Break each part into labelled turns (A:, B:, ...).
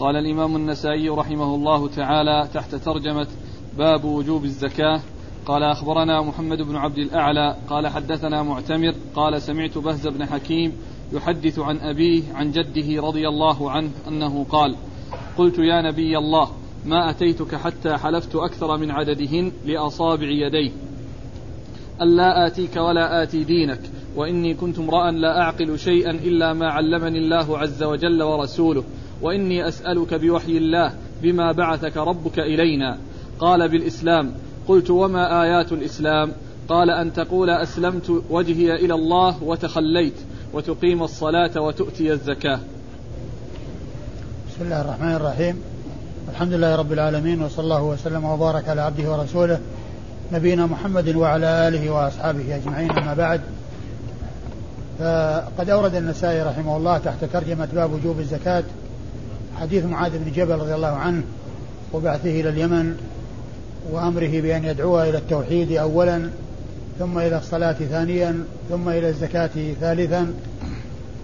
A: قال الإمام النسائي رحمه الله تعالى تحت ترجمة باب وجوب الزكاة. قال أخبرنا محمد بن عبد الأعلى قال حدثنا معتمر قال سمعت بهز بن حكيم يحدث عن أبيه عن جده رضي الله عنه أنه قال قلت يا نبي الله ما أتيتك حتى حلفت أكثر من عددهن لأصابع يدي ألا آتيك ولا آتي دينك وإني كنت امرأ لا أعقل شيئا إلا ما علمني الله عز وجل ورسوله. وإني أسألك بوحي الله بما بعثك ربك إلينا. قال بالإسلام قلت وما آيات الإسلام؟ قال أن تقول أسلمت وجهي إلى الله وتخليت وتقيم الصلاة وتؤتي الزكاة.
B: بسم الله الرحمن الرحيم. الحمد لله رب العالمين وصلى الله وسلم وبارك على عبده ورسوله نبينا محمد وعلى آله وأصحابه أجمعين أما بعد. فقد أورد النسائي رحمه الله تحت ترجمة باب وجوب الزكاة. حديث معاذ بن جبل رضي الله عنه وبعثه إلى اليمن وأمره بأن يدعو إلى التوحيد أولا ثم إلى الصلاة ثانيا ثم إلى الزكاة ثالثا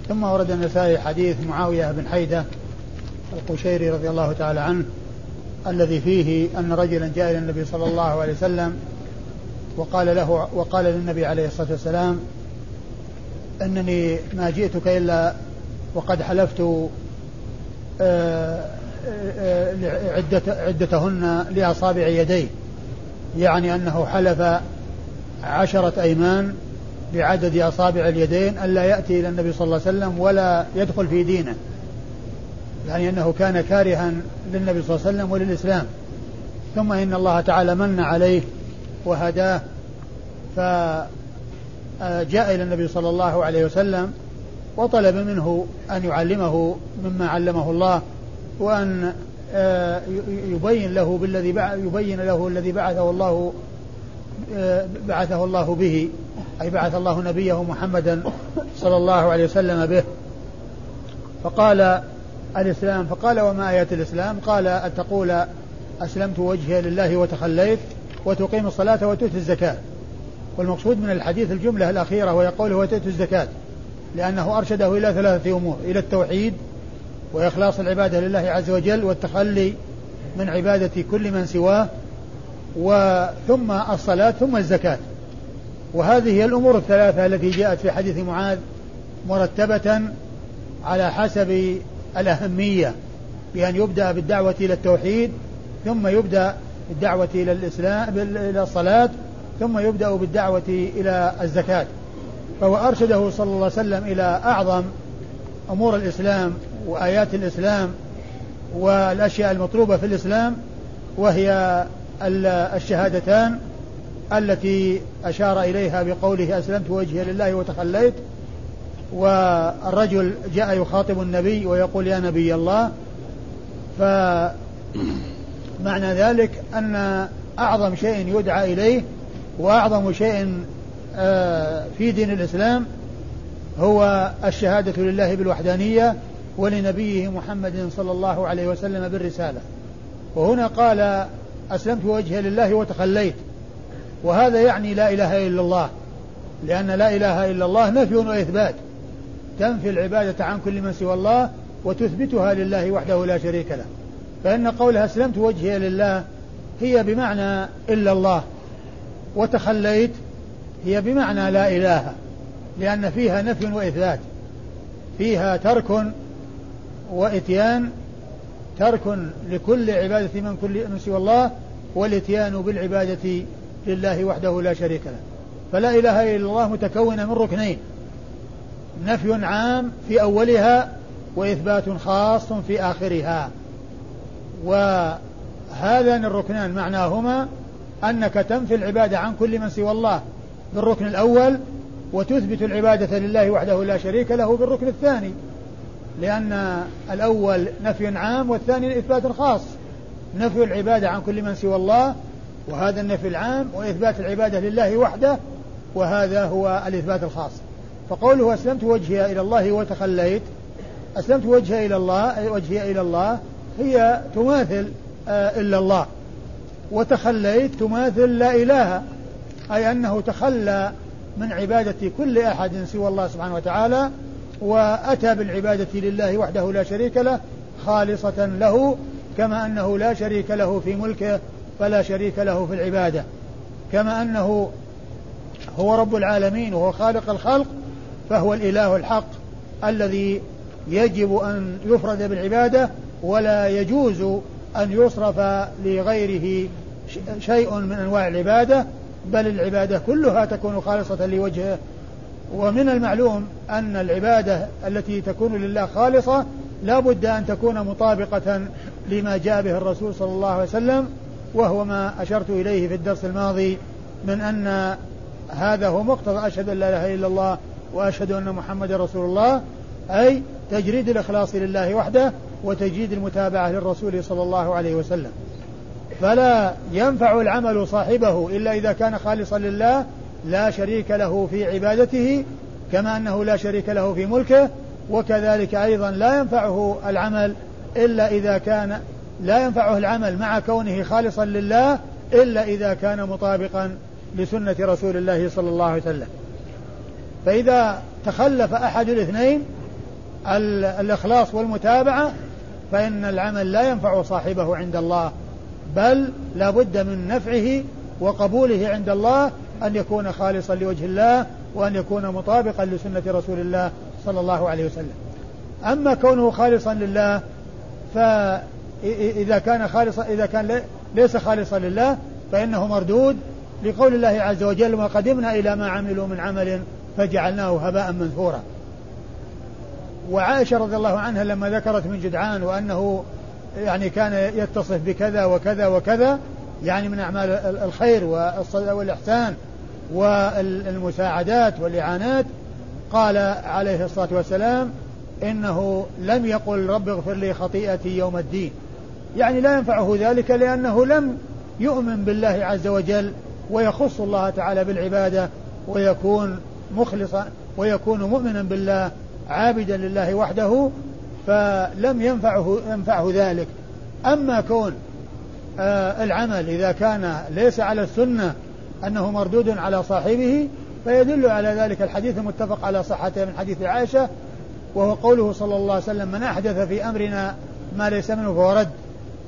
B: ثم ورد النسائي حديث معاوية بن حيدة القشيري رضي الله تعالى عنه الذي فيه أن رجلا جاء إلى النبي صلى الله عليه وسلم وقال له وقال للنبي عليه الصلاة والسلام أنني ما جئتك إلا وقد حلفت عدة عدتهن لأصابع يديه. يعني أنه حلف عشرة أيمان بعدد أصابع اليدين ألا يأتي إلى النبي صلى الله عليه وسلم ولا يدخل في دينه. يعني أنه كان كارها للنبي صلى الله عليه وسلم وللإسلام. ثم إن الله تعالى من عليه وهداه فجاء إلى النبي صلى الله عليه وسلم وطلب منه أن يعلمه مما علمه الله وأن آه، يبين له بالذي يبين له الذي بعثه الله آه، بعثه الله به. أي بعث الله نبيه محمدا صلى الله عليه وسلم به. فقال الإسلام فقال وما آيات الإسلام؟ قال أن تقول أسلمت وجهي لله وتخليت وتقيم الصلاة وتؤتي الزكاة. والمقصود من الحديث الجملة الأخيرة وهي قوله وتؤتي الزكاة. لأنه أرشده إلى ثلاثة أمور إلى التوحيد وإخلاص العبادة لله عز وجل والتخلي من عبادة كل من سواه وثم الصلاة ثم الزكاة. وهذه هي الأمور الثلاثة التي جاءت في حديث معاذ مرتبة على حسب الأهمية بأن يبدأ بالدعوة إلى التوحيد ثم يبدأ بالدعوة إلى الإسلام إلى الصلاة ثم يبدأ بالدعوة إلى الزكاة. فهو أرشده صلى الله عليه وسلم إلى أعظم أمور الإسلام وآيات الإسلام والأشياء المطلوبة في الإسلام وهي الشهادتان التي أشار إليها بقوله أسلمت وجهي لله وتخليت والرجل جاء يخاطب النبي ويقول يا نبي الله. فمعنى ذلك أن أعظم شيء يدعى إليه وأعظم شيء في دين الإسلام هو الشهادة لله بالوحدانية ولنبيه محمد صلى الله عليه وسلم بالرسالة. وهنا قال أسلمت وجهي لله وتخليت. وهذا يعني لا إله إلا الله لأن لا إله إلا الله نفي وإثبات. تنفي العبادة عن كل من سوى الله وتثبتها لله وحده لا شريك له. فإن قولها أسلمت وجهي لله هي بمعنى إلا الله وتخليت هي بمعنى لا إله لأن فيها نفي وإثبات. فيها ترك وإتيان ترك لكل عبادة من كل من سوى الله والإتيان بالعبادة لله وحده لا شريك له. فلا إله إلا الله متكونة من ركنين. نفي عام في أولها وإثبات خاص في آخرها. وهذان الركنان معناهما أنك تنفي العبادة عن كل من سوى الله. بالركن الأول وتثبت العبادة لله وحده لا شريك له بالركن الثاني لأن الأول نفي عام والثاني إثبات خاص. نفي العبادة عن كل من سوى الله وهذا النفي العام وإثبات العبادة لله وحده وهذا هو الإثبات الخاص. فقوله أسلمت وجهي إلى الله وتخليت أسلمت وجهي إلى الله وجهي إلى الله هي تماثل آه إلا الله. وتخليت تماثل لا إله. أي أنه تخلى من عبادة كل أحد سوى الله سبحانه وتعالى وأتى بالعبادة لله وحده لا شريك له خالصة له كما أنه لا شريك له في ملكه فلا شريك له في العبادة. كما أنه هو رب العالمين وهو خالق الخلق فهو الإله الحق الذي يجب أن يفرد بالعبادة ولا يجوز أن يصرف لغيره شيء من أنواع العبادة بل العبادة كلها تكون خالصة لوجهه. ومن المعلوم أن العبادة التي تكون لله خالصة لا بد أن تكون مطابقة لما جاء به الرسول صلى الله عليه وسلم وهو ما أشرت إليه في الدرس الماضي من أن هذا هو مقتضى أشهد أن لا إله إلا الله وأشهد أن محمد رسول الله أي تجريد الإخلاص لله وحده وتجريد المتابعة للرسول صلى الله عليه وسلم. فلا ينفع العمل صاحبه إلا إذا كان خالصا لله لا شريك له في عبادته كما أنه لا شريك له في ملكه وكذلك أيضا لا ينفعه العمل إلا إذا كان لا ينفعه العمل مع كونه خالصا لله إلا إذا كان مطابقا لسنة رسول الله صلى الله عليه وسلم. فإذا تخلف أحد الاثنين الإخلاص والمتابعة فإن العمل لا ينفع صاحبه عند الله. بل لا بد من نفعه وقبوله عند الله أن يكون خالصا لوجه الله وأن يكون مطابقا لسنة رسول الله صلى الله عليه وسلم. أما كونه خالصا لله فإذا كان خالصا إذا كان ليس خالصا لله فإنه مردود لقول الله عز وجل وقدمنا إلى ما عملوا من عمل فجعلناه هباء منثورا. وعائشة رضي الله عنها لما ذكرت من جدعان وأنه يعني كان يتصف بكذا وكذا وكذا يعني من أعمال الخير والإحسان والمساعدات والإعانات. قال عليه الصلاة والسلام إنه لم يقل رب اغفر لي خطيئتي يوم الدين. يعني لا ينفعه ذلك لأنه لم يؤمن بالله عز وجل ويخص الله تعالى بالعبادة ويكون مخلصا ويكون مؤمنا بالله عابدا لله وحده. فلم ينفعه ينفعه ذلك. أما كون آه العمل إذا كان ليس على السنة أنه مردود على صاحبه فيدل على ذلك الحديث المتفق على صحته من حديث عائشة وهو قوله صلى الله عليه وسلم من أحدث في أمرنا ما ليس منه فهو رد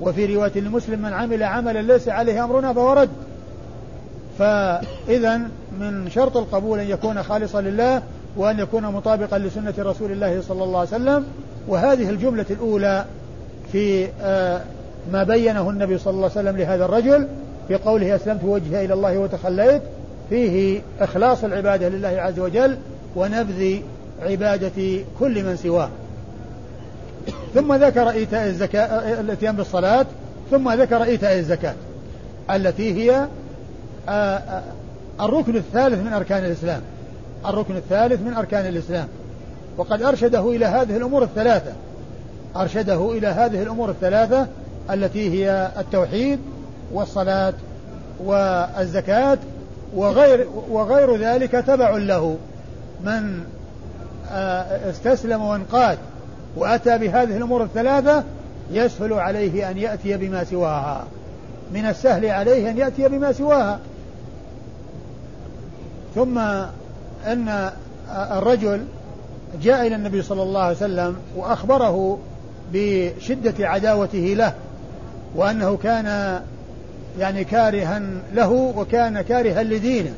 B: وفي رواية لمسلم من عمل عملا ليس عليه أمرنا فهو رد. فإذا من شرط القبول أن يكون خالصا لله وأن يكون مطابقا لسنة رسول الله صلى الله عليه وسلم وهذه الجملة الأولى في آه، ما بينه النبي صلى الله عليه وسلم لهذا الرجل في قوله أسلمت وجهي إلى الله وتخليت فيه إخلاص العبادة لله عز وجل ونبذ عبادة كل من سواه. ثم ذكر إيتاء الزكاة الإتيان بالصلاة ثم ذكر إيتاء الزكاة التي هي آه، آه، الركن الثالث من أركان الإسلام. الركن الثالث من أركان الإسلام. وقد أرشده إلى هذه الأمور الثلاثة. أرشده إلى هذه الأمور الثلاثة التي هي التوحيد والصلاة والزكاة وغير وغير ذلك تبع له. من آه، استسلم وانقاد وأتى بهذه الأمور الثلاثة يسهل عليه أن يأتي بما سواها. من السهل عليه أن يأتي بما سواها. ثم أن الرجل جاء إلى النبي صلى الله عليه وسلم وأخبره بشدة عداوته له وأنه كان يعني كارها له وكان كارها لدينه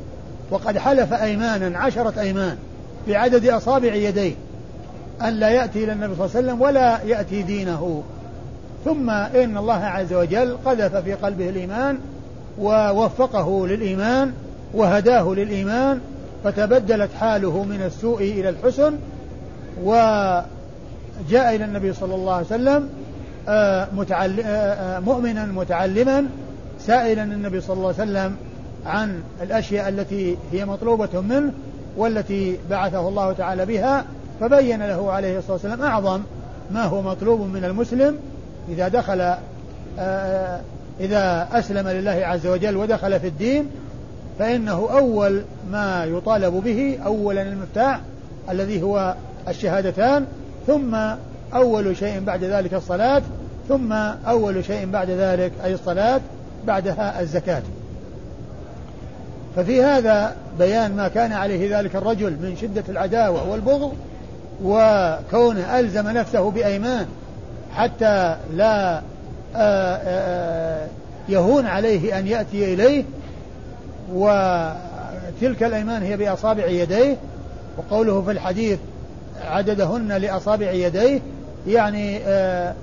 B: وقد حلف أيمانا عشرة أيمان بعدد أصابع يديه أن لا يأتي إلى النبي صلى الله عليه وسلم ولا يأتي دينه. ثم إن الله عز وجل قذف في قلبه الإيمان ووفقه للإيمان وهداه للإيمان فتبدلت حاله من السوء إلى الحسن وجاء إلى النبي صلى الله عليه وسلم آه، آه، آه، مؤمنا متعلما سائلا النبي صلى الله عليه وسلم عن الأشياء التي هي مطلوبة منه والتي بعثه الله تعالى بها فبين له عليه الصلاة والسلام أعظم ما هو مطلوب من المسلم إذا دخل إذا أسلم لله عز وجل ودخل في الدين فإنه أول ما يطالب به أولا المفتاح الذي هو الشهادتان ثم أول شيء بعد ذلك الصلاة ثم أول شيء بعد ذلك أي الصلاة بعدها الزكاة. ففي هذا بيان ما كان عليه ذلك الرجل من شدة العداوة والبغض وكونه ألزم نفسه بأيمان حتى لا آه، آه، يهون عليه أن يأتي إليه وتلك الأيمان هي بأصابع يديه. وقوله في الحديث عددهن لأصابع يديه يعني آآ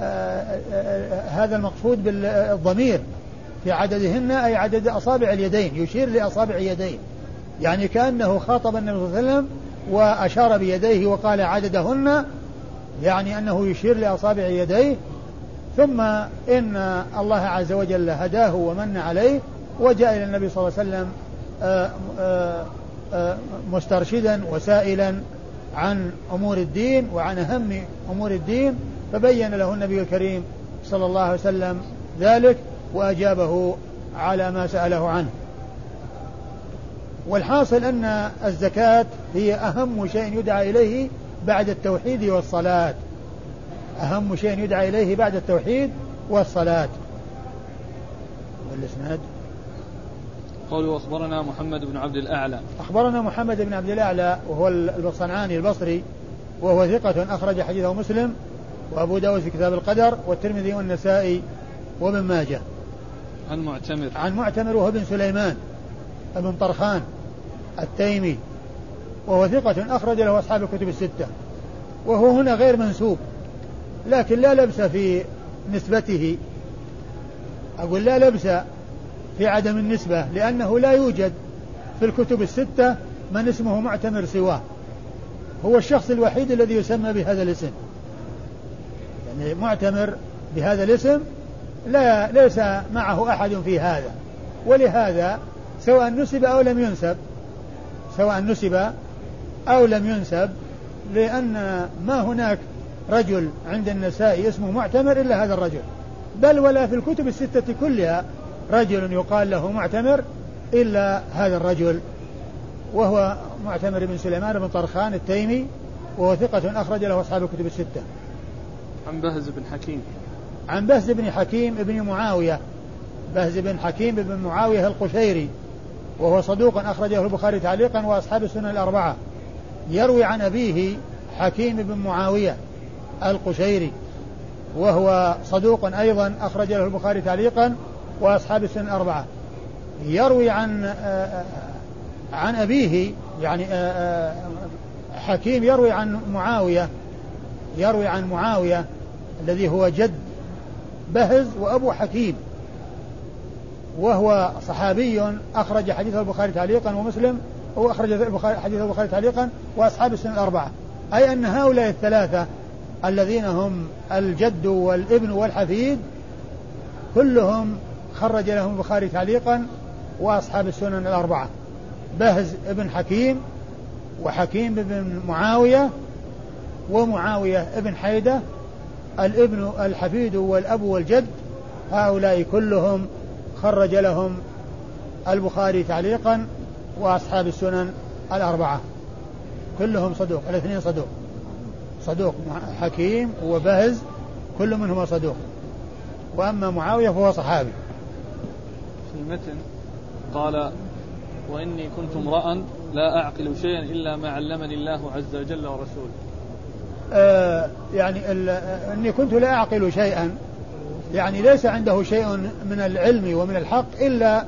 B: آآ آآ هذا المقصود بالضمير في عددهن أي عدد أصابع اليدين يشير لأصابع يديه يعني كأنه خاطب النبي صلى الله عليه وسلم وأشار بيديه وقال عددهن يعني أنه يشير لأصابع يديه. ثم إن الله عز وجل هداه ومن عليه وجاء إلى النبي صلى الله عليه وسلم آه، آه، آه، مسترشدا وسائلا عن أمور الدين وعن أهم أمور الدين فبين له النبي الكريم صلى الله عليه وسلم ذلك وأجابه على ما سأله عنه. والحاصل أن الزكاة هي أهم شيء يدعى إليه بعد التوحيد والصلاة. أهم شيء يدعى إليه بعد التوحيد والصلاة. والإسناد
A: قوله أخبرنا محمد بن عبد الأعلى.
B: أخبرنا محمد بن عبد الأعلى وهو الصنعاني البصري وهو ثقة أخرج حديثه مسلم وأبو داود في كتاب القدر والترمذي والنسائي وابن ماجه.
A: عن معتمر.
B: عن معتمر وهو ابن سليمان ابن طرخان التيمي وهو ثقة أخرج له أصحاب الكتب الستة وهو هنا غير منسوب لكن لا لبس في نسبته. أقول لا لبس في عدم النسبة لأنه لا يوجد في الكتب الستة من اسمه معتمر سواه. هو الشخص الوحيد الذي يسمى بهذا الاسم. يعني معتمر بهذا الاسم لا ليس معه أحد في هذا. ولهذا سواء نسب أو لم ينسب سواء نسب أو لم ينسب لأن ما هناك رجل عند النساء اسمه معتمر إلا هذا الرجل. بل ولا في الكتب الستة كلها رجل يقال له معتمر إلا هذا الرجل وهو معتمر بن سليمان بن طرخان التيمي وهو ثقة أخرج له أصحاب الكتب الستة.
A: عن بهز بن حكيم.
B: عن بهز بن حكيم بن معاوية بهز بن حكيم بن معاوية القشيري وهو صدوق أخرجه البخاري تعليقا وأصحاب السنن الأربعة يروي عن أبيه حكيم بن معاوية القشيري وهو صدوق أيضا أخرج له البخاري تعليقا وأصحاب السنن الأربعة. يروي عن آه، آه، عن أبيه يعني آه، حكيم يروي عن معاوية يروي عن معاوية الذي هو جد بهز وأبو حكيم وهو صحابي أخرج حديث البخاري تعليقا ومسلم هو أخرج حديث البخاري تعليقا وأصحاب السنة الأربعة. أي أن هؤلاء الثلاثة الذين هم الجد والابن والحفيد كلهم خرج لهم البخاري تعليقا وأصحاب السنن الأربعة. بهز ابن حكيم وحكيم بن معاوية ومعاوية ابن حيدة. الابن الحفيد والأب والجد هؤلاء كلهم خرج لهم البخاري تعليقا وأصحاب السنن الأربعة. كلهم صدوق الاثنين صدوق. صدوق حكيم وبهز كل منهما صدوق. وأما معاوية فهو صحابي.
A: في المتن قال وإني كنت امرأ لا أعقل شيئا إلا ما علمني الله عز وجل ورسوله.
B: آه يعني إني كنت لا أعقل شيئا يعني ليس عنده شيء من العلم ومن الحق إلا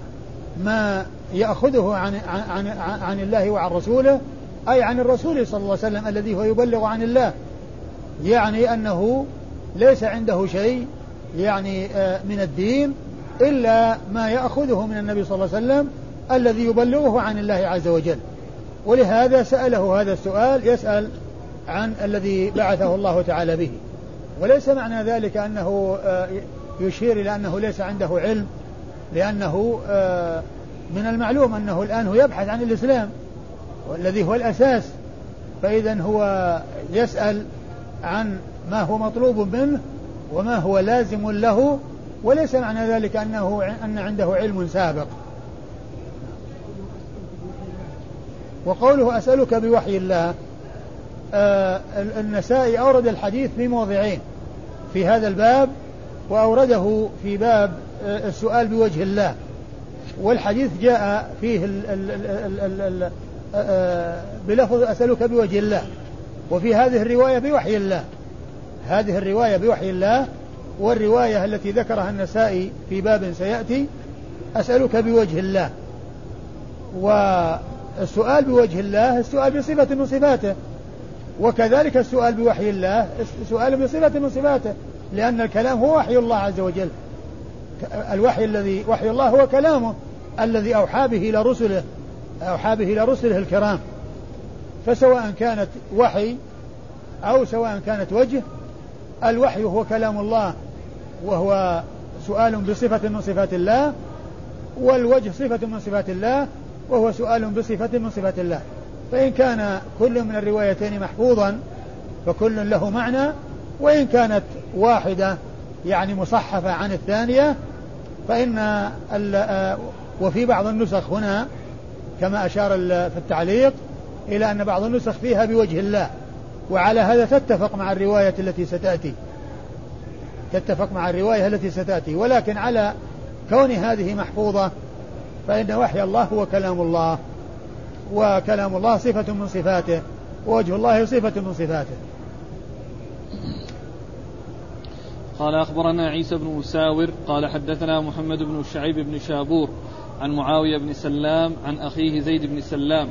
B: ما يأخذه عن, عن, عن, عن الله وعن رسوله أي عن الرسول صلى الله عليه وسلم الذي هو يبلغ عن الله. يعني أنه ليس عنده شيء يعني آه، من الدين إلا ما يأخذه من النبي صلى الله عليه وسلم الذي يبلغه عن الله عز وجل. ولهذا سأله هذا السؤال يسأل عن الذي بعثه الله تعالى به. وليس معنى ذلك أنه آه، يشير إلى أنه ليس عنده علم لأنه آه، من المعلوم أنه الآن هو يبحث عن الإسلام والذي هو الأساس. فإذا هو يسأل عن ما هو مطلوب منه وما هو لازم له وليس معنى ذلك أنه أن عنده علم سابق. وقوله أسألك بوحي الله آه النسائي أورد الحديث في موضعين في هذا الباب وأورده في باب آه السؤال بوجه الله. والحديث جاء فيه ال ال ال ال آه بلفظ أسألك بوجه الله. وفي هذه الرواية بوحي الله. هذه الرواية بوحي الله والرواية التي ذكرها النسائي في باب سيأتي أسألك بوجه الله. والسؤال بوجه الله السؤال بصفة من صفاته. وكذلك السؤال بوحي الله سؤال بصفة من صفاته لأن الكلام هو وحي الله عز وجل. الوحي الذي وحي الله هو كلامه الذي أوحى به إلى رسله أوحى به إلى رسله الكرام. فسواء كانت وحي أو سواء كانت وجه الوحي هو كلام الله. وهو سؤال بصفة من صفات الله والوجه صفة من صفات الله وهو سؤال بصفة من صفات الله. فإن كان كل من الروايتين محفوظا فكل له معنى وإن كانت واحدة يعني مصحفة عن الثانية فإن وفي بعض النسخ هنا كما أشار في التعليق إلى أن بعض النسخ فيها بوجه الله وعلى هذا تتفق مع الرواية التي ستأتي. تتفق مع الرواية التي ستأتي. ولكن على كون هذه محفوظة فإن وحي الله هو كلام الله وكلام الله صفة من صفاته ووجه الله صفة من صفاته.
A: قال أخبرنا عيسى بن مساور قال حدثنا محمد بن شعيب بن شابور عن معاوية بن سلام عن أخيه زيد بن سلام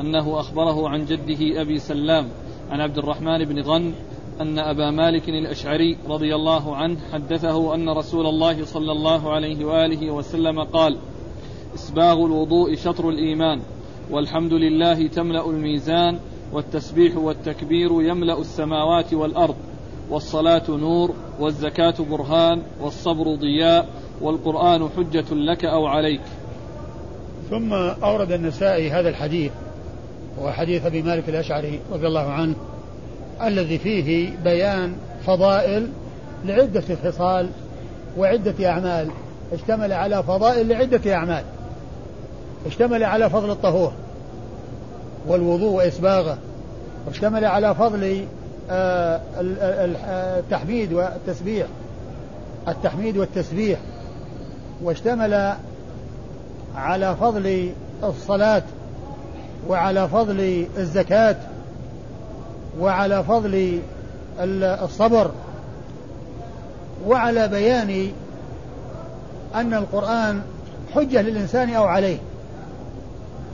A: أنه أخبره عن جده أبي سلام عن عبد الرحمن بن غن أن أبا مالك الأشعري رضي الله عنه حدثه أن رسول الله صلى الله عليه وآله وسلم قال إسباغ الوضوء شطر الإيمان والحمد لله تملأ الميزان والتسبيح والتكبير يملأ السماوات والأرض والصلاة نور والزكاة برهان والصبر ضياء والقرآن حجة لك أو عليك.
B: ثم أورد النسائي هذا الحديث هو حديث أبي مالك الأشعري رضي الله عنه الذي فيه بيان فضائل لعدة خصال وعدة أعمال. اشتمل على فضائل لعدة أعمال. اشتمل على فضل الطهور والوضوء وإسباغه. واشتمل على فضل آه، التحميد والتسبيح. التحميد والتسبيح. واشتمل على فضل الصلاة وعلى فضل الزكاة وعلى فضل الصبر وعلى بيان أن القرآن حجة للإنسان أو عليه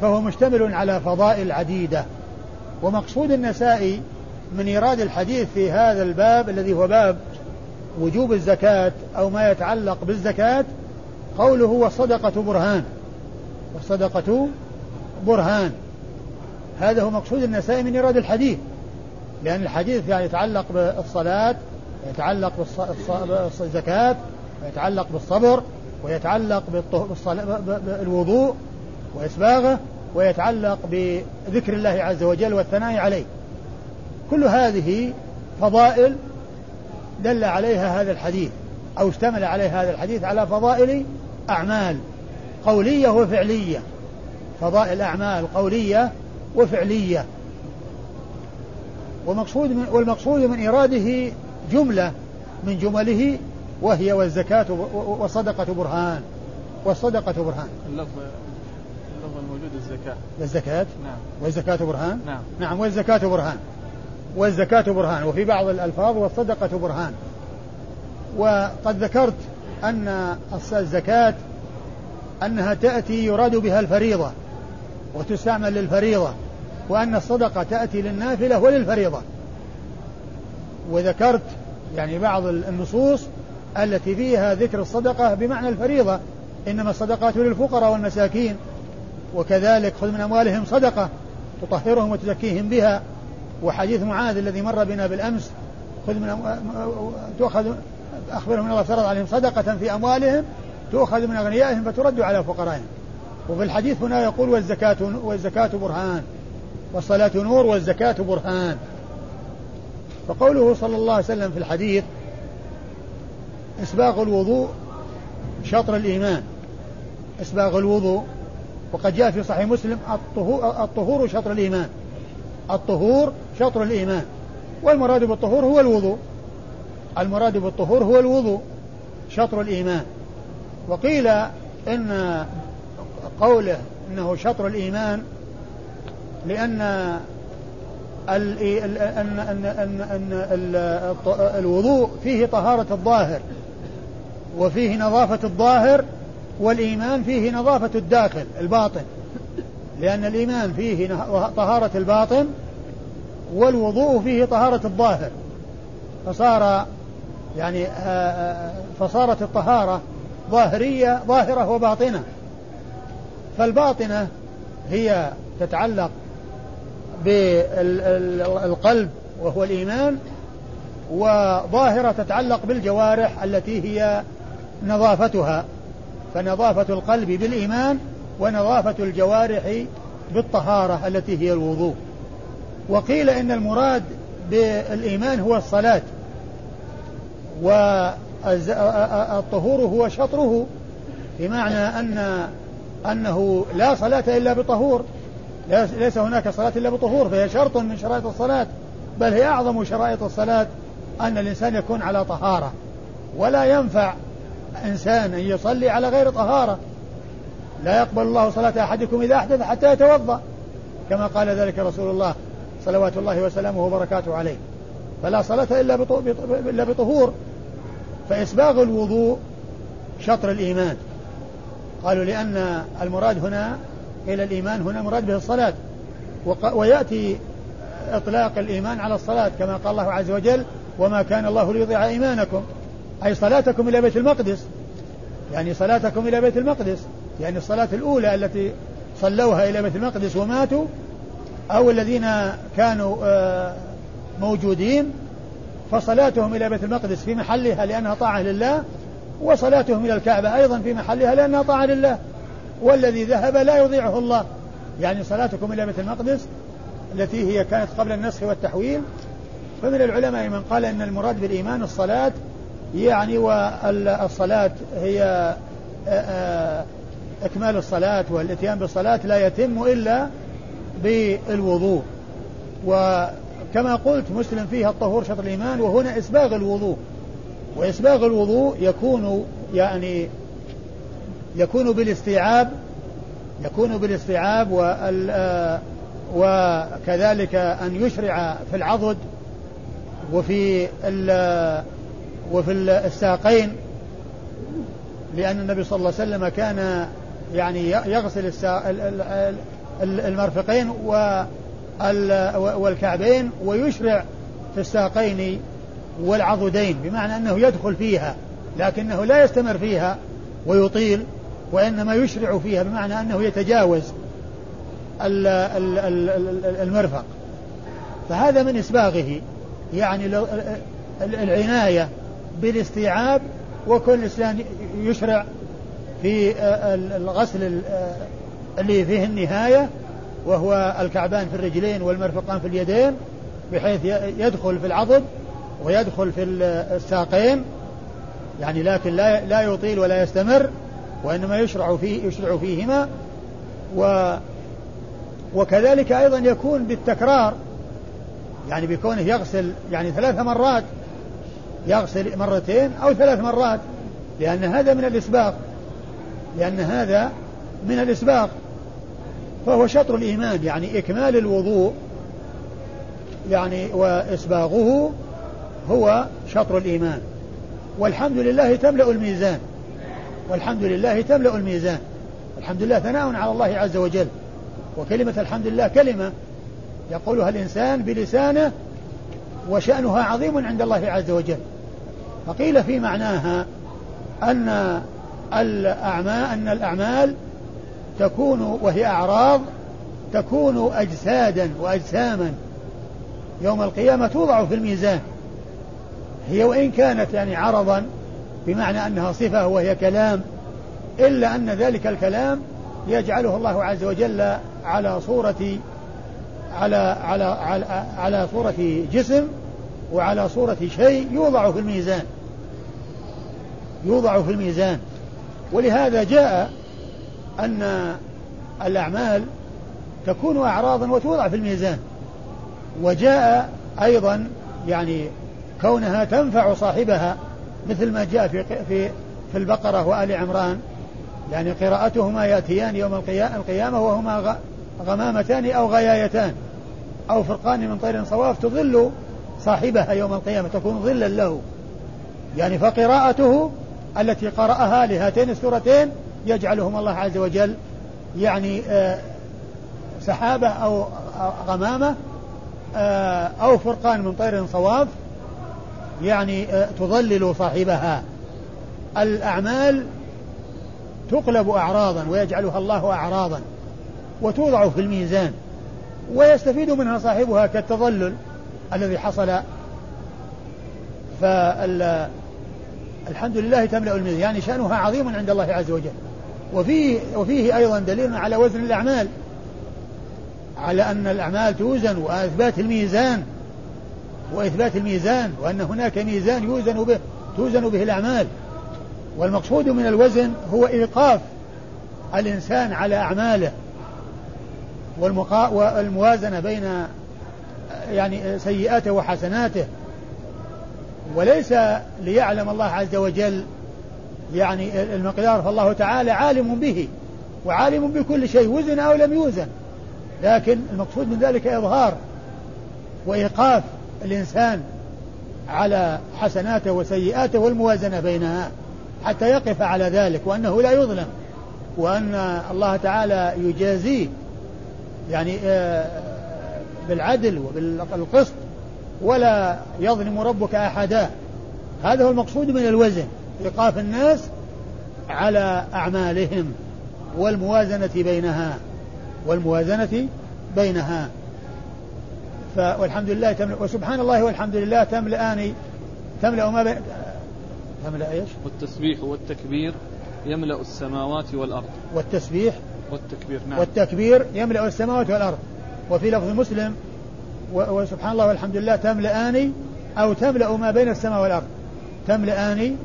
B: فهو مشتمل على فضائل عديدة ومقصود النسائي من إيراد الحديث في هذا الباب الذي هو باب وجوب الزكاة أو ما يتعلق بالزكاة قوله والصدقة برهان. والصدقة برهان. هذا هو مقصود النسائي من إيراد الحديث. لأن الحديث يعني يتعلق بالصلاة ويتعلق بالزكاة ويتعلق بالصبر ويتعلق بالوضوء وإسباغه ويتعلق بذكر الله عز وجل والثناء عليه. كل هذه فضائل دل عليها هذا الحديث أو اشتمل عليه هذا الحديث على فضائل أعمال قولية وفعلية. فضائل أعمال قولية وفعلية. ومقصود من والمقصود من إراده جملة من جمله وهي والزكاة والصدقة برهان. والصدقة برهان.
A: اللفظ اللفظ الموجود الزكاة.
B: الزكاة
A: نعم.
B: والزكاة برهان؟
A: نعم.
B: نعم والزكاة برهان. والزكاة برهان. وفي بعض الألفاظ والصدقة برهان. وقد ذكرت أن الزكاة أنها تأتي يراد بها الفريضة وتستعمل للفريضة. وأن الصدقة تأتي للنافلة وللفريضة. وذكرت يعني بعض النصوص التي فيها ذكر الصدقة بمعنى الفريضة. إنما الصدقات للفقراء والمساكين وكذلك خذ من أموالهم صدقة تطهرهم وتزكيهم بها. وحديث معاذ الذي مر بنا بالأمس خذ من تؤخذ أخبرهم من الله فرض عليهم صدقة في أموالهم تؤخذ من أغنيائهم فترد على فقرائهم. وفي الحديث هنا يقول والزكاة والزكاة برهان. والصلاة نور والزكاة برهان. فقوله صلى الله عليه وسلم في الحديث إسباغ الوضوء شطر الإيمان. إسباغ الوضوء وقد جاء في صحيح مسلم الطهور, الطهور شطر الإيمان. الطهور شطر الإيمان. والمراد بالطهور هو الوضوء. المراد بالطهور هو الوضوء شطر الإيمان. وقيل إن قوله إنه شطر الإيمان لأن أن أن أن أن الوضوء فيه طهارة الظاهر وفيه نظافة الظاهر والإيمان فيه نظافة الداخل الباطن. لأن الإيمان فيه طهارة الباطن والوضوء فيه طهارة الظاهر. فصار يعني فصارت الطهارة ظاهرية ظاهرة وباطنة. فالباطنة هي تتعلق بالقلب وهو الإيمان وظاهرة تتعلق بالجوارح التي هي نظافتها فنظافة القلب بالإيمان ونظافة الجوارح بالطهارة التي هي الوضوء. وقيل إن المراد بالإيمان هو الصلاة والطهور هو شطره بمعنى أن أنه لا صلاة إلا بطهور. ليس هناك صلاة إلا بطهور فهي شرط من شرائط الصلاة. بل هي أعظم شرائط الصلاة أن الإنسان يكون على طهارة. ولا ينفع إنسان أن يصلي على غير طهارة. لا يقبل الله صلاة أحدكم إذا أحدث حتى يتوضأ. كما قال ذلك رسول الله صلوات الله وسلامه وبركاته عليه. فلا صلاة إلا إلا بطهور. فإسباغ الوضوء شطر الإيمان. قالوا لأن المراد هنا إلى الإيمان هنا مراد به الصلاة. ويأتي إطلاق الإيمان على الصلاة كما قال الله عز وجل وما كان الله ليضيع إيمانكم. أي صلاتكم إلى بيت المقدس. يعني صلاتكم إلى بيت المقدس. يعني الصلاة الأولى التي صلوها إلى بيت المقدس وماتوا أو الذين كانوا آه، موجودين فصلاتهم إلى بيت المقدس في محلها لأنها طاعة لله وصلاتهم إلى الكعبة أيضا في محلها لأنها طاعة لله. والذي ذهب لا يضيعه الله. يعني صلاتكم إلى بيت المقدس التي هي كانت قبل النسخ والتحويل. فمن العلماء من قال أن المراد بالإيمان الصلاة يعني والصلاة هي آه، آه، إكمال الصلاة والإتيان بالصلاة لا يتم إلا بالوضوء. وكما قلت مسلم فيها الطهور شطر الإيمان وهنا إسباغ الوضوء. وإسباغ الوضوء يكون يعني يكون بالاستيعاب يكون بالاستيعاب وكذلك أن يشرع في العضد وفي وفي الساقين لأن النبي صلى الله عليه وسلم كان يعني يغسل المرفقين والكعبين ويشرع في الساقين والعضدين بمعنى أنه يدخل فيها لكنه لا يستمر فيها ويطيل. وإنما يشرع فيها بمعنى أنه يتجاوز المرفق. فهذا من إسباغه. يعني العناية بالاستيعاب وكل الإنسان يشرع في الغسل اللي فيه النهاية وهو الكعبان في الرجلين والمرفقان في اليدين بحيث يدخل في العضد ويدخل في الساقين. يعني لكن لا لا يطيل ولا يستمر. وإنما يشرع فيه يشرع فيهما و وكذلك أيضا يكون بالتكرار يعني بكونه يغسل يعني ثلاث مرات يغسل مرتين أو ثلاث مرات لأن هذا من الإسباق لأن هذا من الإسباق فهو شطر الإيمان يعني إكمال الوضوء يعني وإسباغه هو شطر الإيمان. والحمد لله تملأ الميزان. والحمد لله تملأ الميزان. الحمد لله ثناء على الله عز وجل. وكلمة الحمد لله كلمة يقولها الإنسان بلسانه وشأنها عظيم عند الله عز وجل. فقيل في معناها أن الأعمال أن الأعمال تكون وهي أعراض تكون أجسادا وأجساما. يوم القيامة توضع في الميزان. هي وإن كانت يعني عرضا بمعنى أنها صفة وهي كلام إلا أن ذلك الكلام يجعله الله عز وجل على صورة على على على, على صورة جسم وعلى صورة شيء يوضع في الميزان. يوضع في الميزان. ولهذا جاء أن الأعمال تكون أعراضا وتوضع في الميزان. وجاء أيضا يعني كونها تنفع صاحبها مثل ما جاء في في في البقرة وآل عمران. يعني قراءتهما يأتيان يوم القيامة وهما غمامتان أو غيايتان أو فرقان من طير صواف تظل صاحبها يوم القيامة تكون ظلا له. يعني فقراءته التي قرأها لهاتين السورتين يجعلهم الله عز وجل يعني آه، سحابة أو غمامة آه، أو فرقان من طير صواف يعني آه، تظلل صاحبها. الأعمال تقلب أعراضا ويجعلها الله أعراضا وتوضع في الميزان ويستفيد منها صاحبها كالتظلل الذي حصل. فالحمد لله تملأ الميزان يعني شأنها عظيم عند الله عز وجل. وفيه وفيه أيضا دليل على وزن الأعمال على أن الأعمال توزن وإثبات الميزان. وإثبات الميزان وأن هناك ميزان يوزن به توزن به الأعمال. والمقصود من الوزن هو إيقاف الإنسان على أعماله. والموازنة بين يعني سيئاته وحسناته. وليس ليعلم الله عز وجل يعني المقدار فالله تعالى عالم به وعالم بكل شيء وزن أو لم يوزن. لكن المقصود من ذلك إظهار وإيقاف الإنسان على حسناته وسيئاته والموازنة بينها حتى يقف على ذلك وأنه لا يظلم وأن الله تعالى يجازيه يعني آه، بالعدل وبالقسط ولا يظلم ربك أحدا. هذا هو المقصود من الوزن إيقاف الناس على أعمالهم والموازنة بينها والموازنة بينها. والحمد لله تملأ وسبحان الله والحمد لله تملأان تملأ ما بين
A: تملأ إيش؟ والتسبيح والتكبير يملأ السماوات والأرض.
B: والتسبيح
A: والتكبير نعم.
B: والتكبير يملأ السماوات والأرض. وفي لفظ مسلم وسبحان الله والحمد لله تملأان أو تملأ ما بين السماء والأرض. تملأان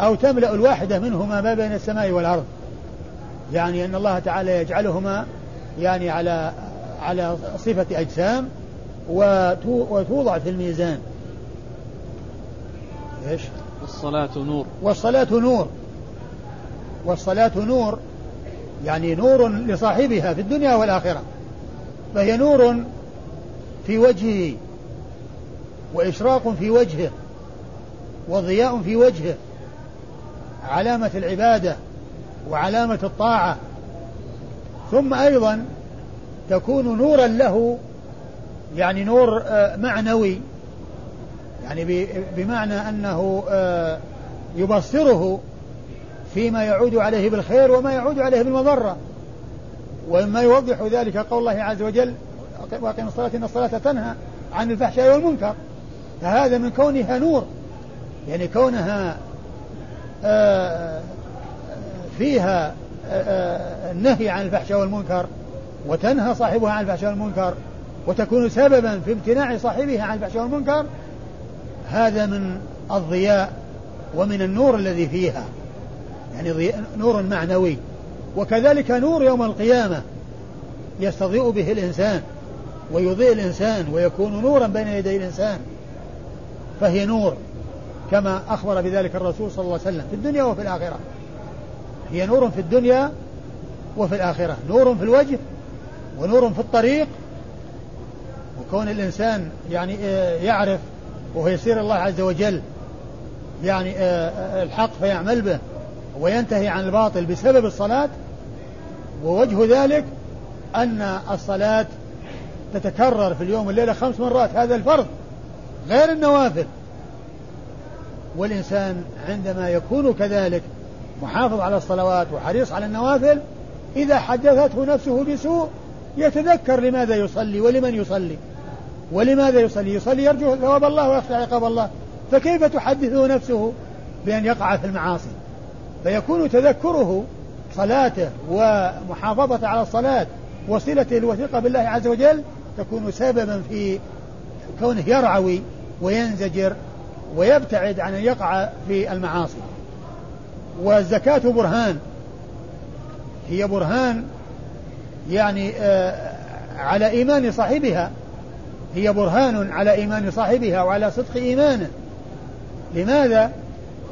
B: أو تملأ الواحدة منهما ما بين السماء والأرض. يعني أن الله تعالى يجعلهما يعني على على صفة أجسام وتوضع في الميزان.
A: إيش؟ والصلاة نور.
B: والصلاة نور. والصلاة نور يعني نور لصاحبها في الدنيا والآخرة. فهي نور في وجهه وإشراق في وجهه وضياء في وجهه علامة العبادة وعلامة الطاعة. ثم أيضا تكون نورا له يعني نور آه، معنوي. يعني بمعنى أنه آه، يبصره فيما يعود عليه بالخير وما يعود عليه بالمضرة. ومما يوضح ذلك قول الله عز وجل وأقم الصلاة إن الصلاة تنهى عن الفحشاء والمنكر. فهذا من كونها نور. يعني كونها آه، فيها النهي عن الفحشاء والمنكر وتنهى صاحبها عن الفحشاء والمنكر. وتكون سببا في امتناع صاحبها عن الفحشاء والمنكر هذا من الضياء ومن النور الذي فيها. يعني نور معنوي. وكذلك نور يوم القيامة يستضيء به الإنسان ويضيء الإنسان ويكون نورا بين يدي الإنسان. فهي نور كما أخبر بذلك الرسول صلى الله عليه وسلم في الدنيا وفي الآخرة. هي نور في الدنيا وفي الآخرة. نور في الوجه ونور في الطريق وكون الإنسان يعني آه، يعرف وهو يسير الله عز وجل يعني آه، آه، الحق فيعمل به وينتهي عن الباطل بسبب الصلاة ووجه ذلك أن الصلاة تتكرر في اليوم والليلة خمس مرات. هذا الفرض غير النوافل. والإنسان عندما يكون كذلك محافظ على الصلوات وحريص على النوافل إذا حدثته نفسه بسوء يتذكر لماذا يصلي ولمن يصلي. ولماذا يصلي؟ يصلي يرجو ثواب الله ويخشى عقاب الله. فكيف تحدثه نفسه بأن يقع في المعاصي؟ فيكون تذكره صلاته ومحافظة على الصلاة وصلته الوثيقة بالله عز وجل تكون سببا في كونه يرعوي وينزجر ويبتعد عن أن يقع في المعاصي. والزكاة برهان. هي برهان يعني آه على إيمان صاحبها. هي برهان على إيمان صاحبها وعلى صدق إيمانه. لماذا؟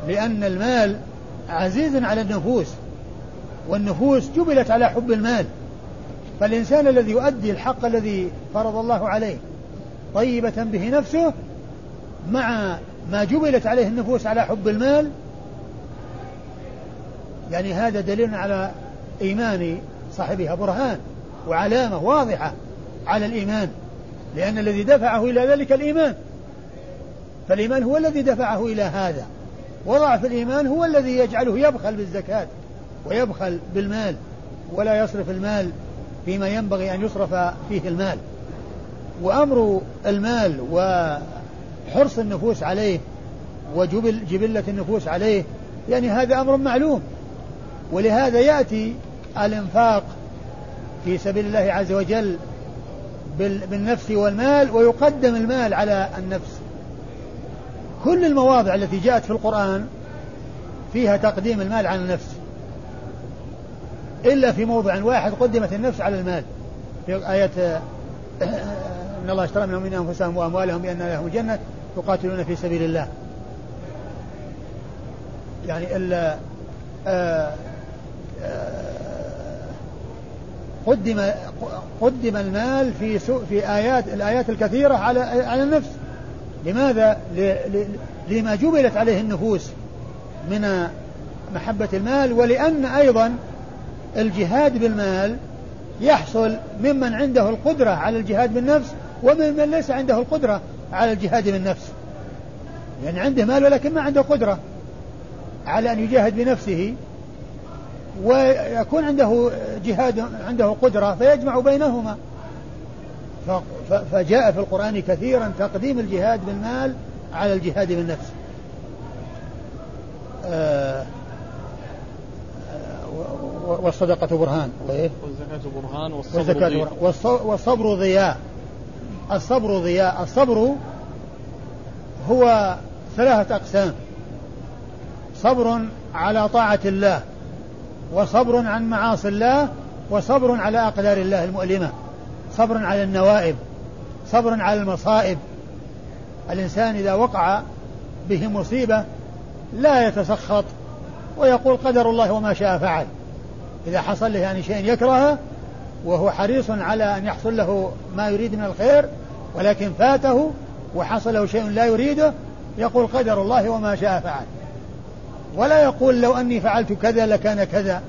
B: لأن المال عزيز على النفوس والنفوس جبلت على حب المال. فالإنسان الذي يؤدي الحق الذي فرض الله عليه طيبة به نفسه مع ما جبلت عليه النفوس على حب المال يعني هذا دليل على إيمان صاحبها برهان وعلامة واضحة على الإيمان. لأن الذي دفعه إلى ذلك الإيمان. فالإيمان هو الذي دفعه إلى هذا. وضعف الإيمان هو الذي يجعله يبخل بالزكاة ويبخل بالمال ولا يصرف المال فيما ينبغي أن يصرف فيه المال. وأمر المال وحرص النفوس عليه وجبل جبلة النفوس عليه يعني هذا أمر معلوم. ولهذا يأتي الإنفاق في سبيل الله عز وجل بالنفس والمال ويقدم المال على النفس. كل المواضع التي جاءت في القرآن فيها تقديم المال على النفس. إلا في موضع واحد قدمت النفس على المال. في آية إن الله اشترى من أنفسهم وأموالهم بأن لهم الجنة يقاتلون في سبيل الله. يعني ال آه، آه، قدم قدم المال في في آيات الآيات الكثيرة على على النفس. لماذا؟ لما جبلت عليه النفوس من محبة المال ولأن أيضا الجهاد بالمال يحصل ممن عنده القدرة على الجهاد بالنفس وممن ليس عنده القدرة على الجهاد بالنفس. يعني عنده مال ولكن ما عنده قدرة على أن يجاهد بنفسه. ويكون عنده جهاد عنده قدرة فيجمع بينهما. فجاء في القرآن كثيرا تقديم الجهاد بالمال على الجهاد بالنفس. آه والصدقة برهان.
A: وإيه؟ والزكاة برهان والصبر ضياء.
B: والصبر ضياء. الصبر ضياء. الصبر هو ثلاثة أقسام. صبر على طاعة الله. وصبر عن معاصي الله وصبر على أقدار الله المؤلمة. صبر على النوائب صبر على المصائب. الإنسان إذا وقع به مصيبة لا يتسخط ويقول قدر الله وما شاء فعل. إذا حصل له يعني شيء يكرهه وهو حريص على أن يحصل له ما يريد من الخير ولكن فاته وحصل له شيء لا يريده يقول قدر الله وما شاء فعل. ولا يقول لو أني فعلت كذا لكان كذا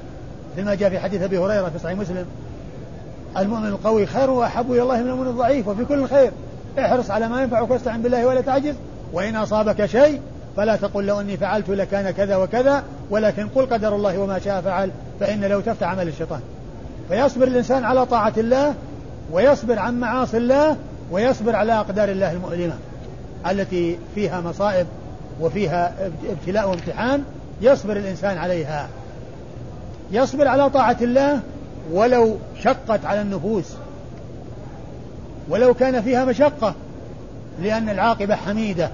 B: مثل جاء في حديث أبي هريرة في صحيح مسلم. المؤمن القوي خير وأحب إلى الله من المؤمن الضعيف وفي كل خير. احرص على ما ينفعك واستعن بالله ولا تعجز. وإن أصابك شيء فلا تقل لو أني فعلت لكان كذا وكذا ولكن قل قدر الله وما شاء فعل فإن لو تفتح عمل الشيطان. فيصبر الإنسان على طاعة الله ويصبر عن معاصي الله ويصبر على أقدار الله المؤلمة التي فيها مصائب وفيها ابتلاء وامتحان يصبر الإنسان عليها. يصبر على طاعة الله ولو شقت على النفوس. ولو كان فيها مشقة لأن العاقبة حميدة.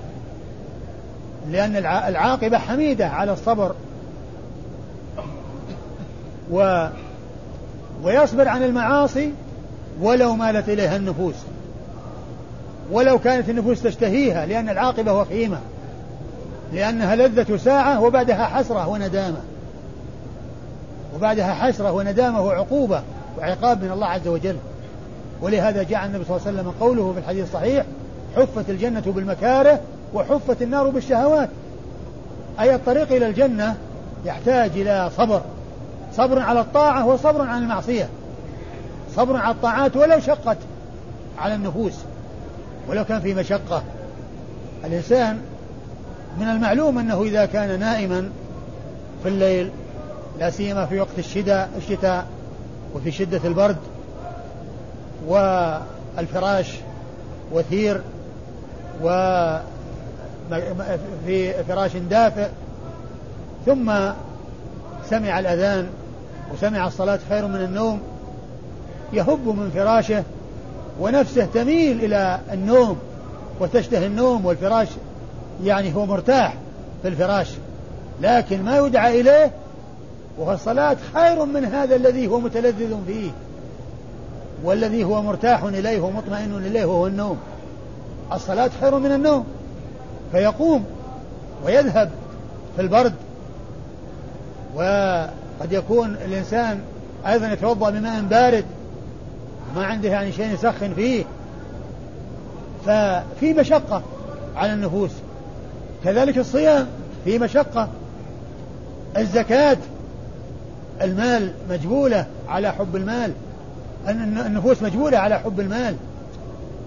B: لأن العاقبة حميدة على الصبر. و ويصبر عن المعاصي ولو مالت إليها النفوس. ولو كانت النفوس تشتهيها لأن العاقبة وخيمة لأنها لذة ساعة وبعدها حسرة وندامة. وبعدها حسرة وندامة وعقوبة وعقاب من الله عز وجل. ولهذا جاء النبي صلى الله عليه وسلم قوله في الحديث الصحيح حفت الجنة بالمكاره وحفت النار بالشهوات. أي الطريق إلى الجنة يحتاج إلى صبر. صبر على الطاعة وصبر عن المعصية. صبر على الطاعات ولو شقت على النفوس. ولو كان في مشقة. الإنسان من المعلوم أنه إذا كان نائما في الليل لا سيما في وقت الشتاء الشتاء وفي شدة البرد والفراش وثير و في فراش دافئ ثم سمع الأذان وسمع الصلاة خير من النوم يهب من فراشه ونفسه تميل إلى النوم وتشتهي النوم والفراش يعني هو مرتاح في الفراش لكن ما يدعى إليه والصلاة خير من هذا الذي هو متلذذ فيه. والذي هو مرتاح إليه ومطمئن إليه وهو النوم. الصلاة خير من النوم. فيقوم ويذهب في البرد. وقد يكون الإنسان أيضا يتوضأ بماء بارد ما عنده يعني شيء يسخن فيه. ففي مشقة على النفوس. كذلك الصيام في مشقة. الزكاة المال مجبولة على حب المال. النفوس مجبولة على حب المال.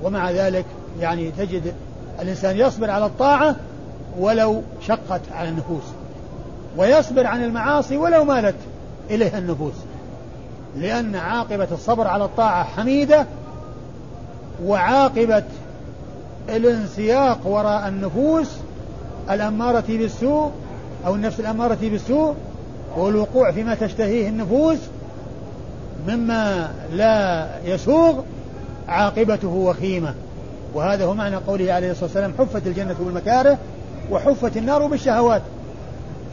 B: ومع ذلك يعني تجد الإنسان يصبر على الطاعة ولو شقت على النفوس. ويصبر عن المعاصي ولو مالت إليها النفوس. لأن عاقبة الصبر على الطاعة حميدة وعاقبة الانسياق وراء النفوس الأمارة بالسوء أو النفس الأمارة بالسوء والوقوع فيما تشتهيه النفوس مما لا يسوغ عاقبته وخيمة. وهذا هو معنى قوله عليه الصلاة والسلام حفت الجنة بالمكاره وحفت النار بالشهوات.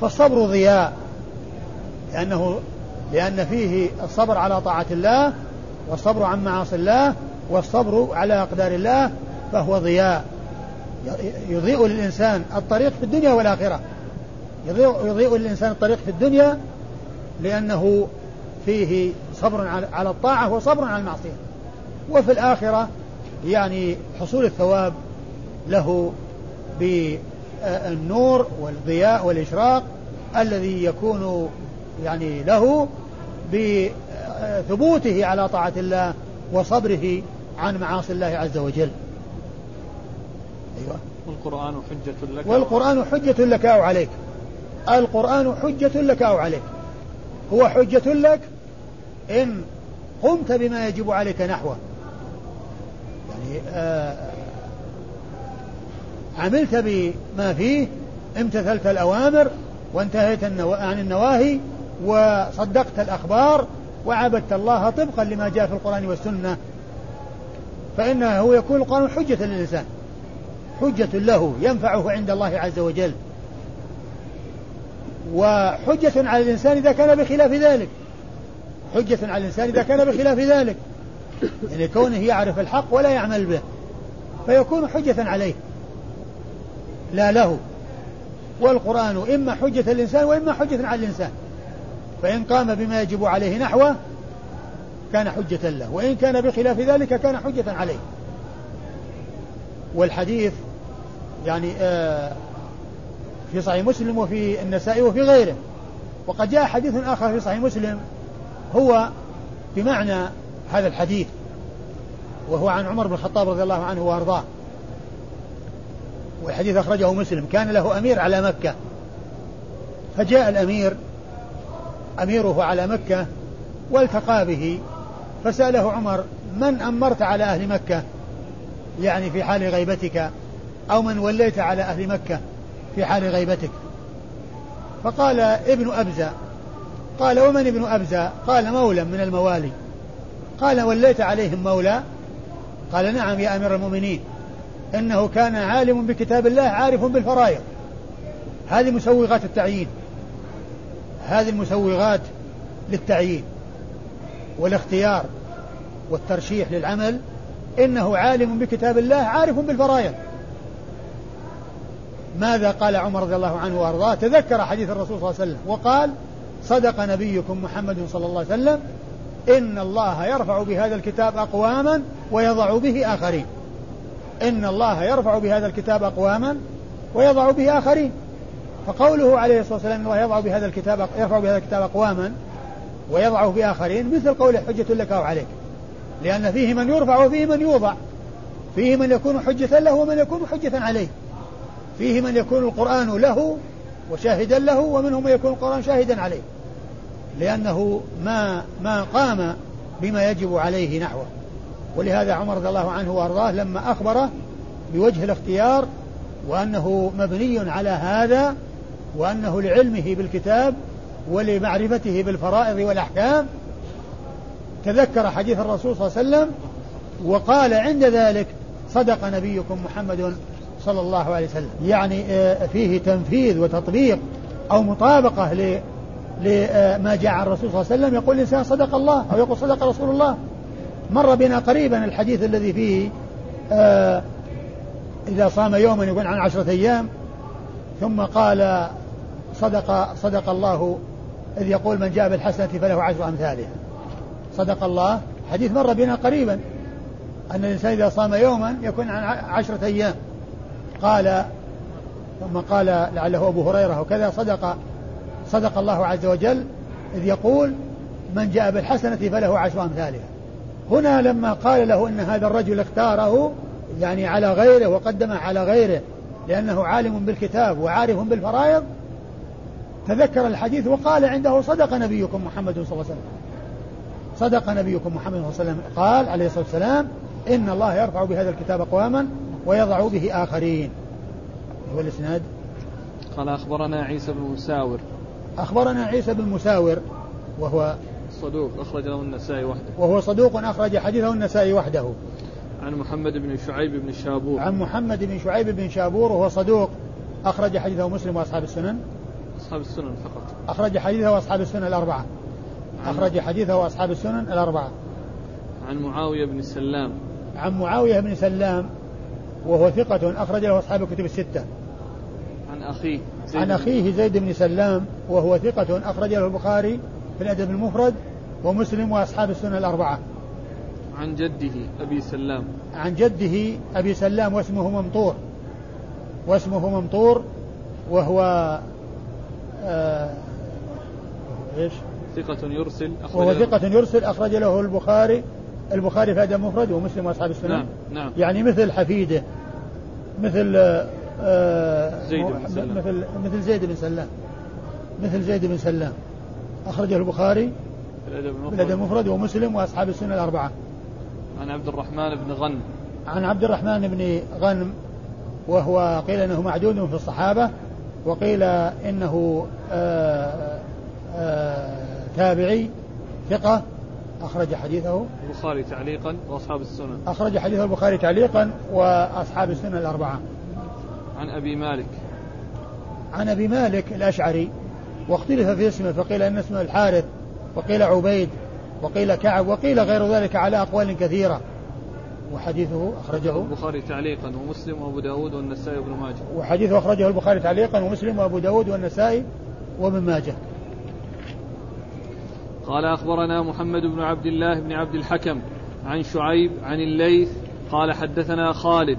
B: فالصبر ضياء لأنه لأن فيه الصبر على طاعة الله والصبر عن معاصي الله والصبر على أقدار الله فهو ضياء. يضيء للإنسان الطريق في الدنيا والآخرة. يضيء, يضيء للإنسان الطريق في الدنيا لأنه فيه صبر على الطاعة وصبر على المعصية. وفي الآخرة يعني حصول الثواب له بالنور والضياء والإشراق الذي يكون يعني له بثبوته على طاعة الله وصبره عن معاصي الله عز وجل.
A: والقرآن حجة لك؟
B: والقرآن حجة لك أو عليك. القرآن حجة لك أو عليك. هو حجة لك إن قمت بما يجب عليك نحوه. يعني آه عملت بما فيه امتثلت الأوامر وانتهيت عن النواهي وصدقت الأخبار وعبدت الله طبقا لما جاء في القرآن والسنة. فإنه يكون القرآن حجة للإنسان. حجة له ينفعه عند الله عز وجل. وحجة على الإنسان إذا كان بخلاف ذلك. حجة على الإنسان إذا كان بخلاف ذلك. يعني كونه يعرف الحق ولا يعمل به. فيكون حجة عليه. لا له. والقرآن إما حجة للإنسان وإما حجة على الإنسان. فإن قام بما يجب عليه نحوه كان حجة له. وإن كان بخلاف ذلك كان حجة عليه. والحديث يعني آه في صحيح مسلم وفي النسائي وفي غيره. وقد جاء حديث آخر في صحيح مسلم هو بمعنى هذا الحديث وهو عن عمر بن الخطاب رضي الله عنه وأرضاه. والحديث أخرجه مسلم كان له أمير على مكة. فجاء الأمير أميره على مكة والتقى به فسأله عمر من أمرت على أهل مكة؟ يعني في حال غيبتك أو من وليت على أهل مكة في حال غيبتك. فقال ابن أبزة قال ومن ابن أبزة؟ قال مولى من الموالي. قال وليت عليهم مولى؟ قال نعم يا أمير المؤمنين إنه كان عالم بكتاب الله عارف بالفرائض. هذه مسوغات التعيين. هذه المسوغات للتعيين والاختيار والترشيح للعمل إنه عالم بكتاب الله عارف بالفرائض. ماذا قال عمر رضي الله عنه وأرضاه؟ تذكر حديث الرسول صلى الله عليه وسلم وقال صدق نبيكم محمد صلى الله عليه وسلم إن الله يرفع بهذا الكتاب أقواما ويضع به آخرين. إن الله يرفع بهذا الكتاب أقواما ويضع به آخرين. فقوله عليه الصلاة والسلام الله يضع بهذا الكتاب يرفع بهذا الكتاب أقواما ويضعه بآخرين مثل قوله حجة لك أو عليك. لأن فيه من يرفع وفيه من يوضع. فيه من يكون حجة له ومن يكون حجة عليه. فيه من يكون القرآن له وشاهدا له ومنهم من يكون القرآن شاهدا عليه. لأنه ما ما قام بما يجب عليه نحوه. ولهذا عمر رضي الله عنه وأرضاه لما أخبره بوجه الاختيار وأنه مبني على هذا وأنه لعلمه بالكتاب ولمعرفته بالفرائض والأحكام تذكر حديث الرسول صلى الله عليه وسلم وقال عند ذلك صدق نبيكم محمد صلى الله عليه وسلم. يعني آه، فيه تنفيذ وتطبيق أو مطابقة لما جاء عن الرسول صلى الله عليه وسلم. يقول الإنسان صدق الله أو يقول صدق رسول الله. مر بنا قريبا الحديث الذي فيه آه إذا صام يوما يكون عن عشرة أيام ثم قال صدق صدق الله إذ يقول من جاء بالحسنة فله عشر أمثالها. صدق الله. حديث مر بنا قريبا. أن الإنسان إذا صام يوما يكون عن عشرة أيام. قال ثم قال لعله أبو هريرة وكذا صدق صدق الله عز وجل. إذ يقول من جاء بالحسنة فله عشر أمثالها. هنا لما قال له أن هذا الرجل اختاره يعني على غيره وقدمه على غيره لأنه عالم بالكتاب وعارف بالفرائض تذكر الحديث وقال عنده صدق نبيكم محمد صلى الله عليه وسلم. صدق نبيكم محمد صلى الله عليه وسلم. قال عليه الصلاة والسلام إن الله يرفع بهذا الكتاب أقواما ويضع به آخرين. هو الإسناد.
A: قال أخبرنا عيسى بن مساور.
B: أخبرنا عيسى بن مساور وهو
A: صدوق أخرج له النسائي وحده.
B: وهو صدوق أخرج حديثه النسائي وحده.
A: عن محمد بن شعيب بن شابور.
B: عن محمد بن شعيب بن شابور وهو صدوق أخرج حديثه مسلم وأصحاب السنن.
A: أصحاب السنن فقط.
B: أخرج حديثه وأصحاب السنن الأربعة. أخرج حديثه وأصحاب السنن الأربعة.
A: عن معاوية بن سلام.
B: عن معاوية بن سلام وهو ثقة أخرج له أصحاب الكتب الستة.
A: عن أخيه
B: زيد عن أخيه زيد بن سلام وهو ثقة أخرج له البخاري في الأدب المفرد ومسلم وأصحاب السنن الأربعة.
A: عن جده أبي سلام.
B: عن جده أبي سلام واسمه ممطور. واسمه ممطور وهو آه إيش؟
A: ثقة يرسل
B: أخرج وهو ثقة يرسل أخرج له البخاري البخاري في أدب مفرد ومسلم وأصحاب السنن
A: نعم نعم.
B: يعني مثل حفيده مثل
A: آه زيد بن سلام.
B: مثل مثل زيد بن سلام. مثل زيد بن سلام. أخرجه البخاري في الأدب المفرد. ومسلم وأصحاب السنة الأربعة.
A: عن عبد الرحمن بن غنم.
B: عن عبد الرحمن بن غنم وهو قيل إنه معدود في الصحابة وقيل إنه آآ آه، آآ آه، تابعي ثقة أخرج حديثه.
A: البخاري تعليقا وأصحاب السنن.
B: أخرج حديث البخاري تعليقا وأصحاب السنن الأربعة.
A: عن أبي مالك.
B: عن أبي مالك الأشعري واختلف في اسمه فقيل إن اسمه الحارث وقيل عبيد وقيل كعب وقيل غير ذلك على أقوال كثيرة. وحديثه أخرجه.
A: البخاري تعليقا ومسلم وأبو داود والنسائي وابن ماجه.
B: وحديثه أخرجه البخاري تعليقا ومسلم وأبو داود والنسائي وابن ماجه.
A: قال أخبرنا محمد بن عبد الله بن عبد الحكم عن شعيب عن الليث قال حدثنا خالد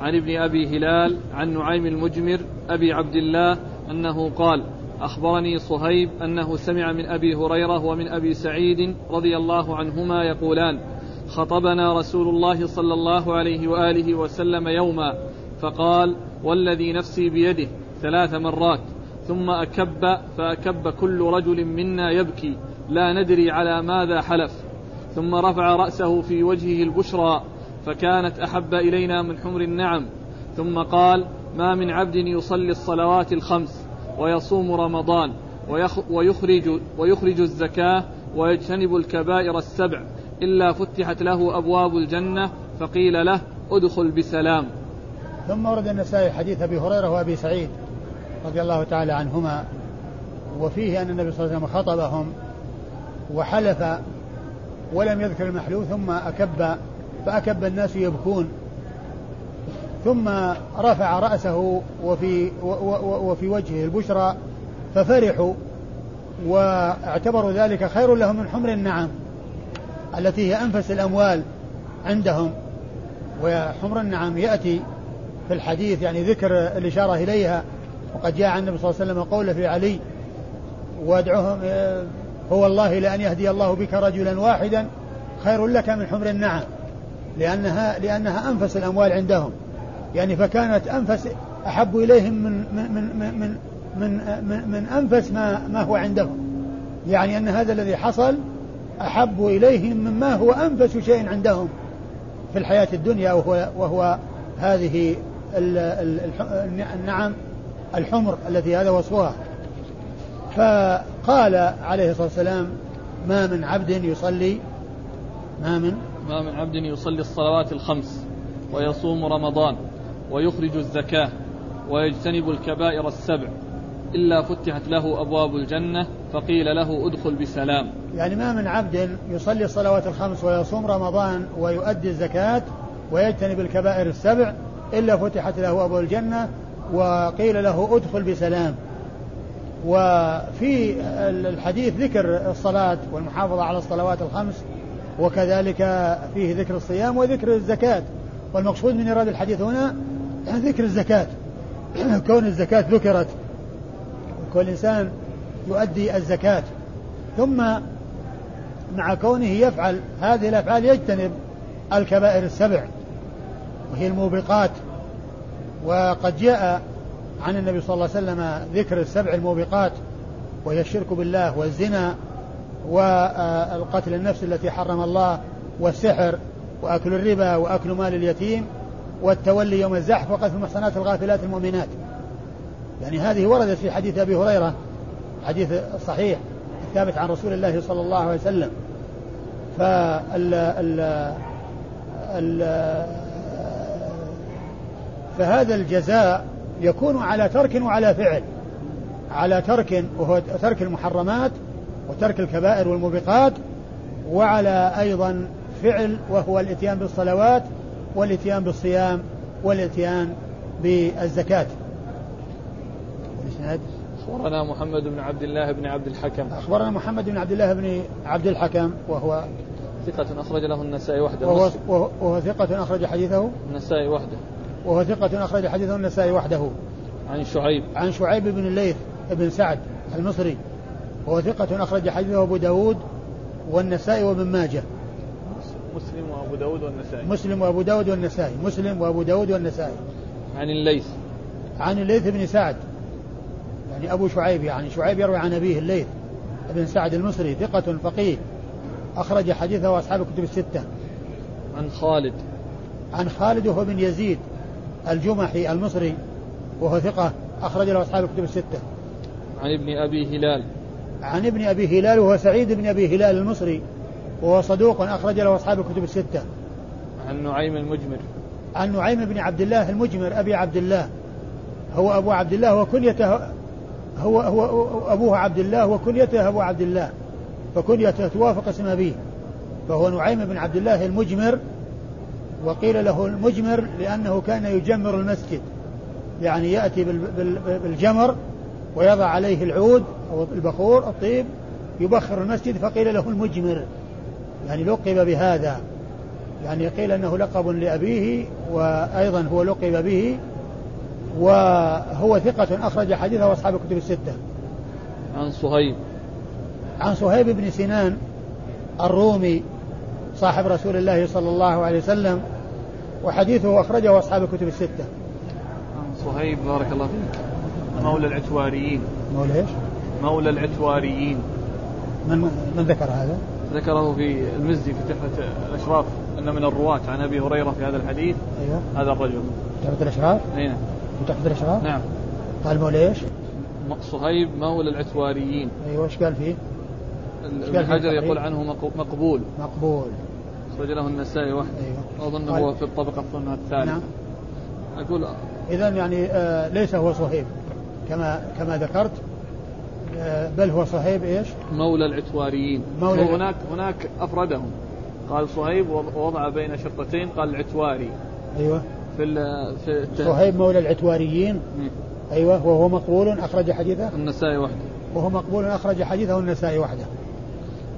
A: عن ابن أبي هلال عن نعيم المجمر أبي عبد الله أنه قال أخبرني صهيب أنه سمع من أبي هريرة ومن أبي سعيد رضي الله عنهما يقولان خطبنا رسول الله صلى الله عليه وآله وسلم يوما فقال والذي نفسي بيده ثلاث مرات ثم أكب فأكب كل رجل منا يبكي لا ندري على ماذا حلف. ثم رفع رأسه في وجهه البشرى فكانت أحب إلينا من حمر النعم. ثم قال ما من عبد يصلي الصلوات الخمس ويصوم رمضان ويخرج ويخرج الزكاة ويجتنب الكبائر السبع إلا فتحت له أبواب الجنة فقيل له ادخل بسلام.
B: ثم ورد النسائي حديث أبي هريرة وأبي سعيد رضي الله تعالى عنهما وفيه أن النبي صلى الله عليه وسلم خطبهم وحلف ولم يذكر المحلوف ثم أكب فأكب الناس يبكون. ثم رفع رأسه وفي وفي وجهه البشرى ففرحوا واعتبروا ذلك خير لهم من حمر النعم التي هي أنفس الأموال عندهم. وحمر النعم يأتي في الحديث يعني ذكر الإشارة إليها وقد جاء عن النبي صلى الله عليه وسلم قوله في علي وادعوهم هو الله لأن يهدي الله بك رجلا واحدا خير لك من حمر النعم. لأنها لأنها أنفس الأموال عندهم. يعني فكانت أنفس أحب إليهم من من من من من, من, من أنفس ما ما هو عندهم. يعني أن هذا الذي حصل أحب إليهم مما هو أنفس شيء عندهم في الحياة الدنيا وهو وهو هذه النعم الحمر التي هذا وصفها. فقال عليه الصلاة والسلام ما من عبد يصلي ما من؟
A: ما من عبد يصلي الصلوات الخمس ويصوم رمضان ويخرج الزكاة ويجتنب الكبائر السبع إلا فتحت له أبواب الجنة فقيل له ادخل بسلام.
B: يعني ما من عبد يصلي الصلوات الخمس ويصوم رمضان ويؤدي الزكاة ويجتنب الكبائر السبع إلا فتحت له أبواب الجنة وقيل له ادخل بسلام. وفي الحديث ذكر الصلاة والمحافظة على الصلوات الخمس وكذلك فيه ذكر الصيام وذكر الزكاة. والمقصود من إيراد الحديث هنا ذكر الزكاة. كون الزكاة ذكرت كل إنسان يؤدي الزكاة. ثم مع كونه يفعل هذه الأفعال يجتنب الكبائر السبع وهي الموبقات. وقد جاء عن النبي صلى الله عليه وسلم ذكر السبع الموبقات وهي الشرك بالله والزنا والقتل النفس التي حرم الله والسحر وأكل الربا وأكل مال اليتيم والتولي يوم الزحف وقذف المحصنات الغافلات المؤمنات. يعني هذه وردت في حديث أبي هريرة حديث صحيح الثابت عن رسول الله صلى الله عليه وسلم. فال ال ال فهذا الجزاء يكون على ترك وعلى فعل. على ترك وهو ترك المحرمات وترك الكبائر والموبقات وعلى أيضا فعل وهو الإتيان بالصلوات والإتيان بالصيام والإتيان بالزكاة.
A: الإسناد أخبرنا محمد بن عبد الله بن عبد الحكم.
B: أخبرنا محمد بن عبد الله بن عبد الحكم وهو
A: ثقة أخرج له النسائي وحده.
B: وهو, وهو, وهو ثقة أخرج حديثه.
A: النسائي وحده.
B: وهو ثقة أخرج حديثه النسائي وحده.
A: عن شعيب.
B: عن شعيب بن الليث بن سعد المصري. وهو ثقة أخرج حديثه أبو داود والنسائي وابن ماجه.
A: مسلم وأبو داود والنسائي.
B: مسلم وأبو داود والنسائي. مسلم وأبو داود والنسائي.
A: عن الليث.
B: عن الليث بن سعد. يعني أبو شعيب يعني شعيب يروي عن أبيه الليث بن سعد المصري. ثقة فقيه. أخرج حديثه أصحاب الكتب الستة.
A: عن خالد.
B: عن خالد وهو بن يزيد. الجمحي المصري وهو ثقة أخرج له أصحاب الكتب الستة.
A: عن ابن أبي هلال.
B: عن ابن أبي هلال وهو سعيد بن أبي هلال المصري وهو صدوق أخرج له أصحاب الكتب الستة.
A: عن نعيم المجمر.
B: عن نعيم بن عبد الله المجمر أبي عبد الله. هو أبو عبد الله وكنيته هو هو أبوه عبد الله وكنيته أبو عبد الله فكنيته توافق اسم أبيه فهو نعيم بن عبد الله المجمر وقيل له المجمر لأنه كان يجمر المسجد. يعني يأتي بالجمر ويضع عليه العود أو البخور الطيب يبخر المسجد فقيل له المجمر. يعني لقب بهذا. يعني قيل أنه لقب لأبيه وأيضا هو لقب به وهو ثقة أخرج حديثه أصحاب الكتب الستة.
A: عن صهيب.
B: عن صهيب بن سنان الرومي صاحب رسول الله صلى الله عليه وسلم وحديثه أخرجه أصحاب الكتب الستة.
A: صهيب بارك الله فيك. مولى العتواريين.
B: مولى إيش؟
A: مولى العتواريين.
B: من من ذكر هذا؟
A: ذكره في المزي في تحفة الأشراف أن من الرواة عن أبي هريرة في هذا الحديث.
B: أيوه.
A: هذا الرجل.
B: تحفة الأشراف؟
A: أي نعم.
B: تحفة الأشراف؟
A: نعم.
B: قال مولى إيش؟
A: صهيب مولى العتواريين.
B: أيوه إيش قال فيه؟
A: ابن حجر يقول عنه مقبول.
B: مقبول.
A: أخرج له النسائي وحده
B: أيوه
A: وأظن هو في الطبقة الثالثة
B: نعم.
A: أقول
B: إذا يعني آه ليس هو صهيب. كما كما ذكرت آه بل هو صهيب إيش؟
A: مولى العتواريين.
B: مولى
A: هناك هناك أفردهم. قال صهيب وضع بين شرطتين قال العتواري.
B: أيوه.
A: في في
B: صهيب مولى العتواريين. أيوه وهو مقبول أخرج حديثه؟
A: النسائي وحده.
B: وهو مقبول أخرج حديثه النسائي وحده.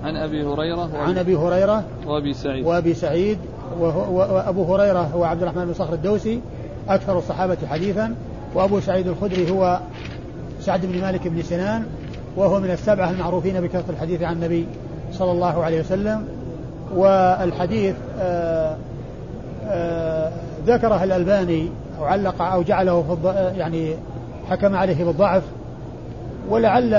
A: عن أبي هريرة
B: عن أبي هريرة
A: وأبي سعيد.
B: وأبي سعيد وأبو هريرة هو عبد الرحمن بن صخر الدوسي أكثر الصحابة حديثا. وأبو سعيد الخدري هو سعد بن مالك بن سنان وهو من السبعة المعروفين بكثرة الحديث عن النبي صلى الله عليه وسلم. والحديث آآ آآ ذكره الألباني أو علق أو جعله في يعني حكم عليه بالضعف. ولعل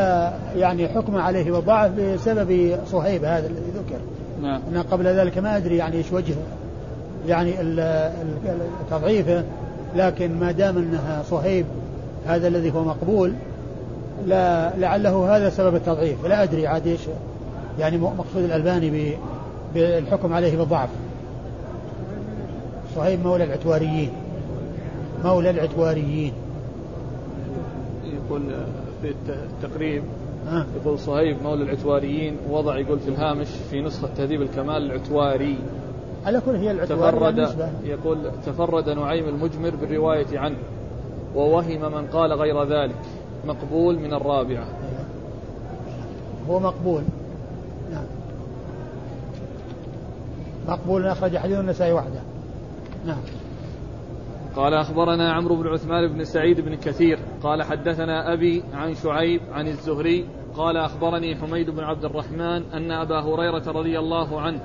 B: يعني حكم عليه بالضعف بسبب صهيب هذا الذي ذكر.
A: نعم.
B: أنا قبل ذلك ما أدري يعني إيش وجه يعني تضعيفه لكن ما دام أنها صهيب هذا الذي هو مقبول لا لعله هذا سبب التضعيف. لا أدري عاد إيش يعني مقصود الألباني بالحكم عليه بالضعف. صهيب مولى العتواريين. مولى العتواريين.
A: يقول في التقريب. يقول صهيب مولى العتواريين وضع يقول في الهامش في نسخة تهذيب الكمال العتواري.
B: على كل هي العتواري
A: تفرد يقول تفرد نعيم المجمر بالرواية عنه ووهم من قال غير ذلك مقبول من الرابعة.
B: هو مقبول. نعم. مقبول أخرج حديث النسائي وحده. نعم.
A: قال أخبرنا عمرو بن عثمان بن سعيد بن كثير قال حدثنا أبي عن شعيب عن الزهري قال أخبرني حميد بن عبد الرحمن أن أبا هريرة رضي الله عنه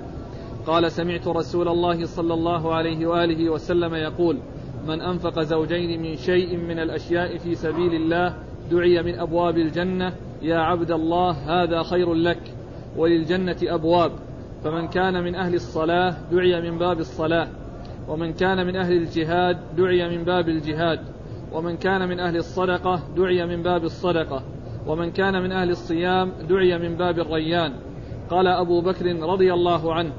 A: قال سمعت رسول الله صلى الله عليه وآله وسلم يقول من أنفق زوجين من شيء من الأشياء في سبيل الله دعي من أبواب الجنة يا عبد الله هذا خير لك وللجنة أبواب فمن كان من أهل الصلاة دعي من باب الصلاة ومن كان من أهل الجهاد دعي من باب الجهاد ومن كان من أهل الصدقة دعي من باب الصدقة ومن كان من أهل الصيام دعي من باب الريان. قال أبو بكر رضي الله عنه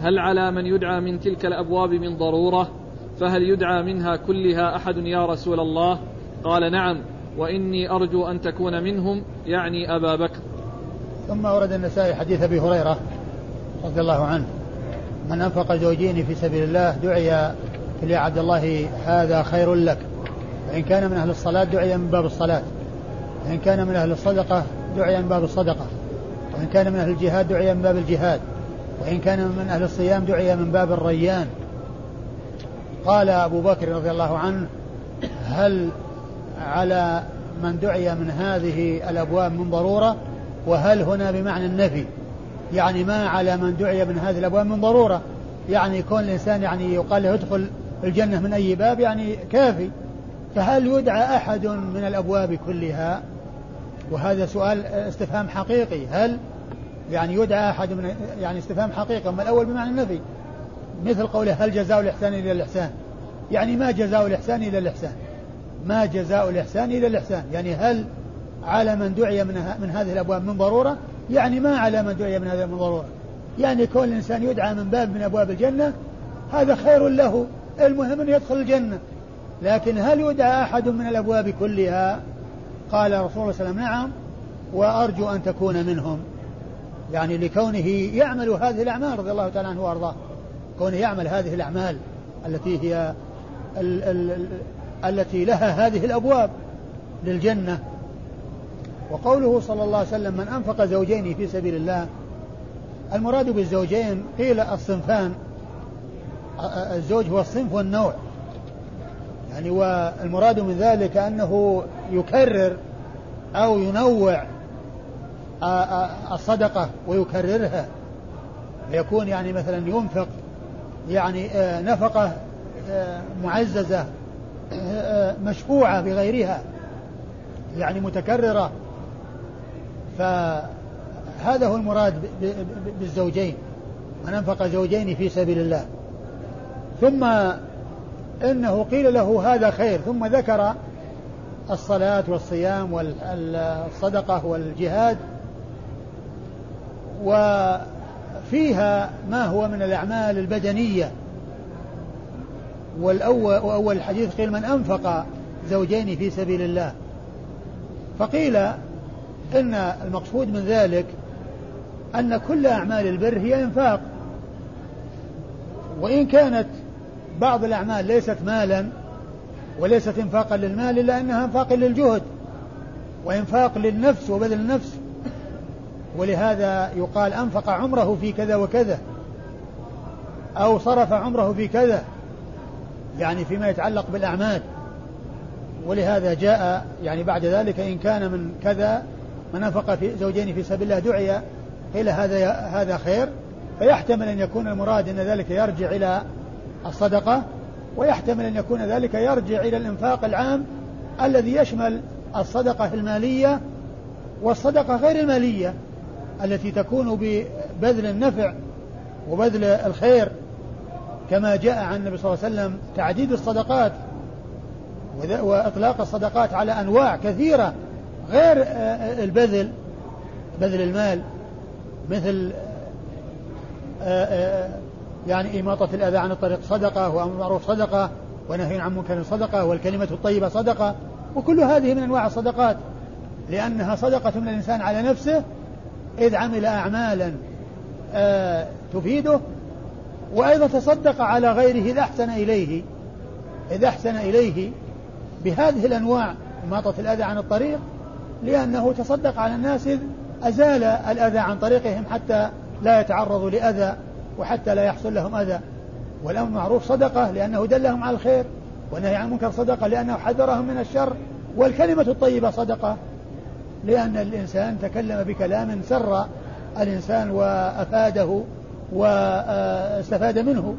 A: هل على من يدعى من تلك الأبواب من ضرورة؟ فهل يدعى منها كلها أحد يا رسول الله؟ قال نعم وإني أرجو أن تكون منهم يعني أبا بكر.
B: ثم ورد النسائي حديث أبي هريرة رضي الله عنه. من أنفق زوجين في سبيل الله دعي يا عبد الله هذا خير لك. وإن كان من أهل الصلاة دعي من باب الصلاة. وإن كان من أهل الصدقة دعي من باب الصدقة. وإن كان من أهل الجهاد دعي من باب الجهاد. وإن كان من أهل الصيام دعي من باب الريان. قال أبو بكر رضي الله عنه هل على من دعي من هذه الأبواب من ضرورة؟ وهل هنا بمعنى النفي؟ يعني ما على من دعي من هذه الأبواب من ضرورة. يعني يكون الإنسان يعني يقال له ادخل الجنة من أي باب يعني كافي. فهل يدعى أحد من الأبواب كلها؟ وهذا سؤال استفهام حقيقي. هل يعني يدعى أحد من يعني استفهام حقيقي؟ أما الأول بمعنى النفي. مثل قوله هل جزاء الإحسان إلى الإحسان؟ يعني ما جزاء الإحسان إلى الإحسان. ما جزاء الإحسان إلى الإحسان. يعني هل على من دعي من, من هذه الأبواب من ضرورة؟ يعني ما على من دعي من هذه من ضرورة. يعني كل إنسان يدعى من باب من أبواب الجنة هذا خير له. المهم أن يدخل الجنة. لكن هل يدعى أحد من الأبواب كلها؟ قال رسول الله صلى الله عليه وسلم نعم وأرجو أن تكون منهم. يعني لكونه يعمل هذه الأعمال رضي الله تعالى عنه وأرضاه. كونه يعمل هذه الأعمال التي هي ال ال التي لها هذه الأبواب للجنة. وقوله صلى الله عليه وسلم من أنفق زوجين في سبيل الله المراد بالزوجين قيل الصنفان. الزوج هو الصنف والنوع. يعني والمراد من ذلك أنه يكرر أو ينوع الصدقة ويكررها. يكون يعني مثلا ينفق يعني نفقة معززة مشفوعة بغيرها يعني متكررة. فهذا هو المراد بالزوجين. من أنفق زوجين في سبيل الله. ثم إنه قيل له هذا خير. ثم ذكر الصلاة والصيام والصدقة والجهاد. وفيها ما هو من الأعمال البدنية. والأول وأول الحديث قيل من أنفق زوجين في سبيل الله. فقيل إن المقصود من ذلك أن كل أعمال البر هي إنفاق. وإن كانت بعض الأعمال ليست مالا وليست إنفاقا للمال إلا أنها إنفاق للجهد وإنفاق للنفس وبذل النفس. ولهذا يقال أنفق عمره في كذا وكذا أو صرف عمره في كذا يعني فيما يتعلق بالأعمال. ولهذا جاء يعني بعد ذلك إن كان من كذا من نفق في زوجين في سبيل الله دعي قيل هذا هذا خير فيحتمل أن يكون المراد أن ذلك يرجع إلى الصدقة ويحتمل أن يكون ذلك يرجع إلى الإنفاق العام الذي يشمل الصدقة المالية والصدقة غير المالية التي تكون ببذل النفع وبذل الخير كما جاء عن النبي صلى الله عليه وسلم تعديد الصدقات وإطلاق الصدقات على أنواع كثيرة غير آه، البذل بذل المال مثل آه، آه، يعني إماطة الأذى عن الطريق صدقة وأمر معروف صدقة ونهي عن منكر صدقة والكلمة الطيبة صدقة وكل هذه من أنواع الصدقات لأنها صدقة من الإنسان على نفسه إذ عمل أعمالا تفيده وأيضا تصدق على غيره إذا أحسن إليه إذا أحسن إليه بهذه الأنواع إماطة الأذى عن الطريق لأنه تصدق على الناس إذ أزال الأذى عن طريقهم حتى لا يتعرضوا لأذى وحتى لا يحصل لهم أذى. والأمر معروف صدقة لأنه دلهم على الخير والنهي عن المنكر صدقة لأنه حذرهم من الشر والكلمة الطيبة صدقة لأن الإنسان تكلم بكلام سر الإنسان وأفاده واستفاد منه.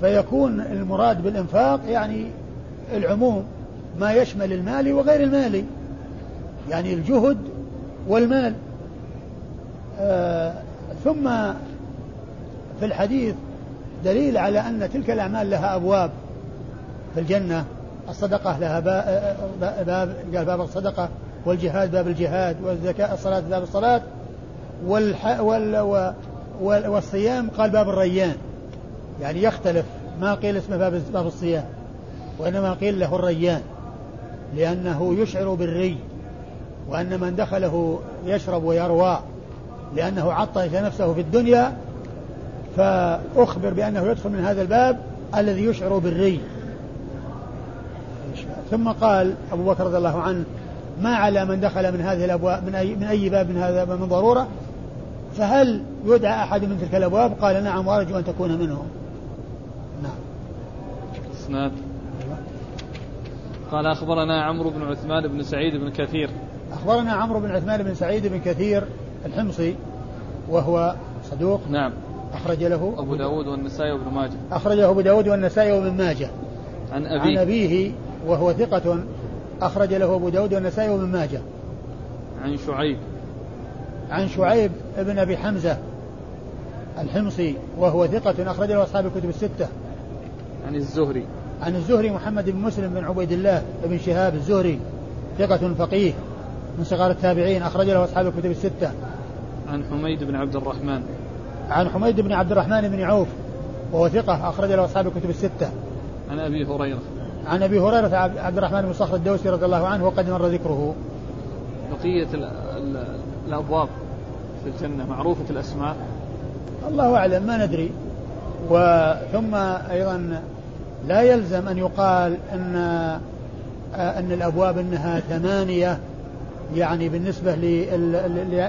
B: فيكون المراد بالإنفاق يعني العموم ما يشمل المال وغير المال. يعني الجهد والمال. آه ثم في الحديث دليل على أن تلك الأعمال لها أبواب في الجنة الصدقة لها باب قال باب الصدقة والجهاد باب الجهاد والزكاة الصلاة باب الصلاة والح وال وال والصيام قال باب الريان. يعني يختلف ما قيل اسمه باب باب الصيام وإنما قيل له الريان لأنه يشعر بالري. وأن من دخله يشرب ويروى لأنه عطش نفسه في الدنيا فأخبر بأنه يدخل من هذا الباب الذي يشعر بالري. ثم قال أبو بكر رضي الله عنه ما على من دخل من هذه الأبواب من أي, من أي باب من هذا من ضرورة؟ فهل يدعى أحد من تلك الأبواب؟ قال نعم وأرجو أن تكون منهم. نعم.
A: قال أخبرنا عمرو بن عثمان بن سعيد بن كثير
B: أخبرنا عمرو بن عثمان بن سعيد بن كثير الحمصي وهو صدوق.
A: نعم.
B: أخرج له
A: أبو داود والنسائي وابن ماجه.
B: أخرجه أبو داود والنسائي وابن ماجه.
A: عن أبيه.
B: عن أبيه وهو ثقة أخرج له أبو داود والنسائي وابن ماجه.
A: عن شعيب.
B: عن شعيب بن أبي حمزة الحمصي وهو ثقة أخرج له أصحاب الكتب الستة.
A: عن الزهري.
B: عن الزهري محمد بن مسلم بن عبيد الله بن شهاب الزهري ثقة فقيه. من صغار التابعين أخرج له أصحاب الكتب الستة.
A: عن حميد بن عبد الرحمن.
B: عن حميد بن عبد الرحمن بن عوف وهو ثقة أخرج له أصحاب الكتب الستة.
A: عن أبي هريرة.
B: عن أبي هريرة عبد الرحمن بن صخر الدوسي رضي الله عنه وقد مر ذكره.
A: بقية الأبواب في الجنة معروفة الأسماء.
B: الله أعلم ما ندري. وثم أيضا لا يلزم أن يقال أن أن الأبواب أنها ثمانية يعني بالنسبة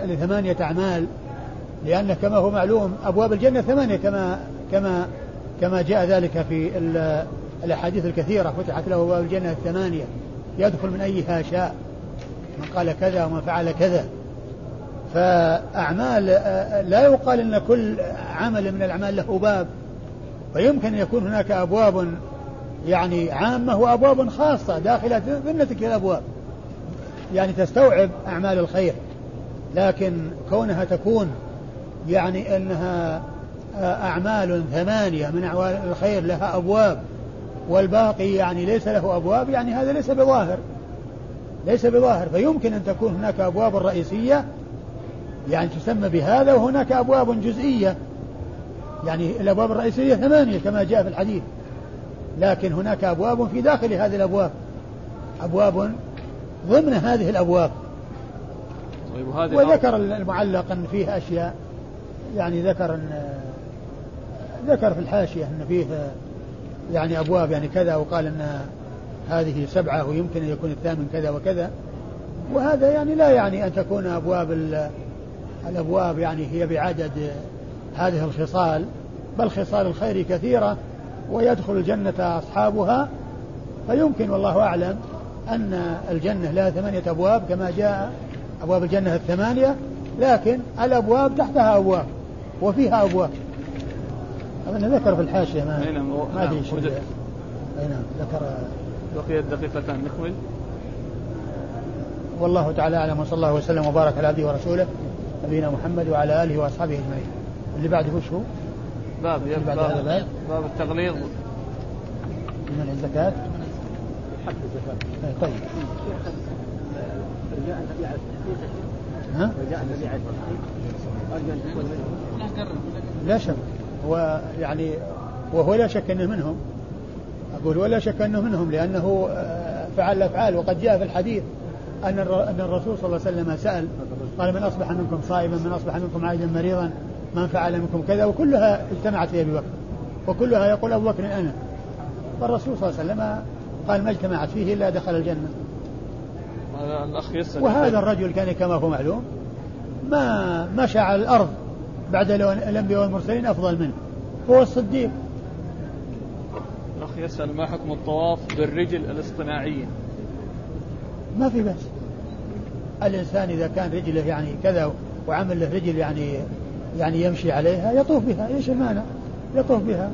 B: لثمانية أعمال لأن كما هو معلوم أبواب الجنة ثمانية كما كما كما جاء ذلك في الأحاديث الكثيرة فتحت له أبواب الجنة الثمانية. يدخل من أيها شاء من قال كذا ومن فعل كذا. فأعمال لا يقال أن كل عمل من الأعمال له باب فيمكن أن يكون هناك أبواب يعني عامة وأبواب خاصة داخلة ضمن تلك الأبواب. يعني تستوعب أعمال الخير لكن كونها تكون يعني أنها أعمال ثمانية من أعمال الخير لها أبواب والباقي يعني ليس له أبواب يعني هذا ليس بظاهر ليس بظاهر. فيمكن أن تكون هناك أبواب رئيسية يعني تسمى بهذا وهناك أبواب جزئية يعني الأبواب الرئيسية ثمانية كما جاء في الحديث لكن هناك أبواب في داخل هذه الأبواب أبواب ضمن هذه الأبواب. طيب وهذه وذكر المعلق أن فيه أشياء يعني ذكر أن ذكر في الحاشية أن فيه يعني أبواب يعني كذا وقال أن هذه سبعة ويمكن أن يكون الثامن كذا وكذا. وهذا يعني لا يعني أن تكون أبواب الأبواب يعني هي بعدد هذه الخصال بل خصال الخير كثيرة ويدخل الجنة أصحابها فيمكن والله أعلم أن الجنة لها ثمانية أبواب كما جاء أبواب الجنة الثمانية لكن الأبواب تحتها أبواب وفيها أبواب. أظن ذكر في الحاشية ما
A: نعم
B: ما نعم نعم ذكر
A: بقيت دقيقتان نكمل.
B: والله تعالى أعلم وصلى الله وسلم وبارك على عبده ورسوله نبينا محمد وعلى آله وأصحابه أجمعين. اللي بعده وش هو؟
A: باب
B: بعد
A: باب
B: باب
A: التغليظ.
B: من الزكاة؟ طيب
C: النبي
B: ها؟
C: النبي
B: لا شك. هو يعني وهو لا شك إنه منهم. أقول ولا شك إنه منهم لأنه آه، فعل الأفعال. وقد جاء في الحديث أن أن الرسول صلى الله عليه وسلم سأل قال من أصبح منكم صائما من أصبح منكم عائدا مريضا من فعل منكم كذا؟ وكلها اجتمعت في أبي بكر وكلها يقول أبو بكر أنا. فالرسول صلى الله عليه وسلم قال ما اجتمعت فيه إلا دخل الجنة.
A: الأخ يسأل.
B: وهذا الرجل كان كما هو معلوم ما مشى على الأرض بعد الأنبياء والمرسلين أفضل منه. هو الصديق.
A: الأخ يسأل ما حكم الطواف بالرجل الاصطناعية
B: ما في بأس. الإنسان إذا كان رجله يعني كذا وعمل له رجل يعني يعني يمشي عليها يطوف بها إيش المانع؟ يطوف بها.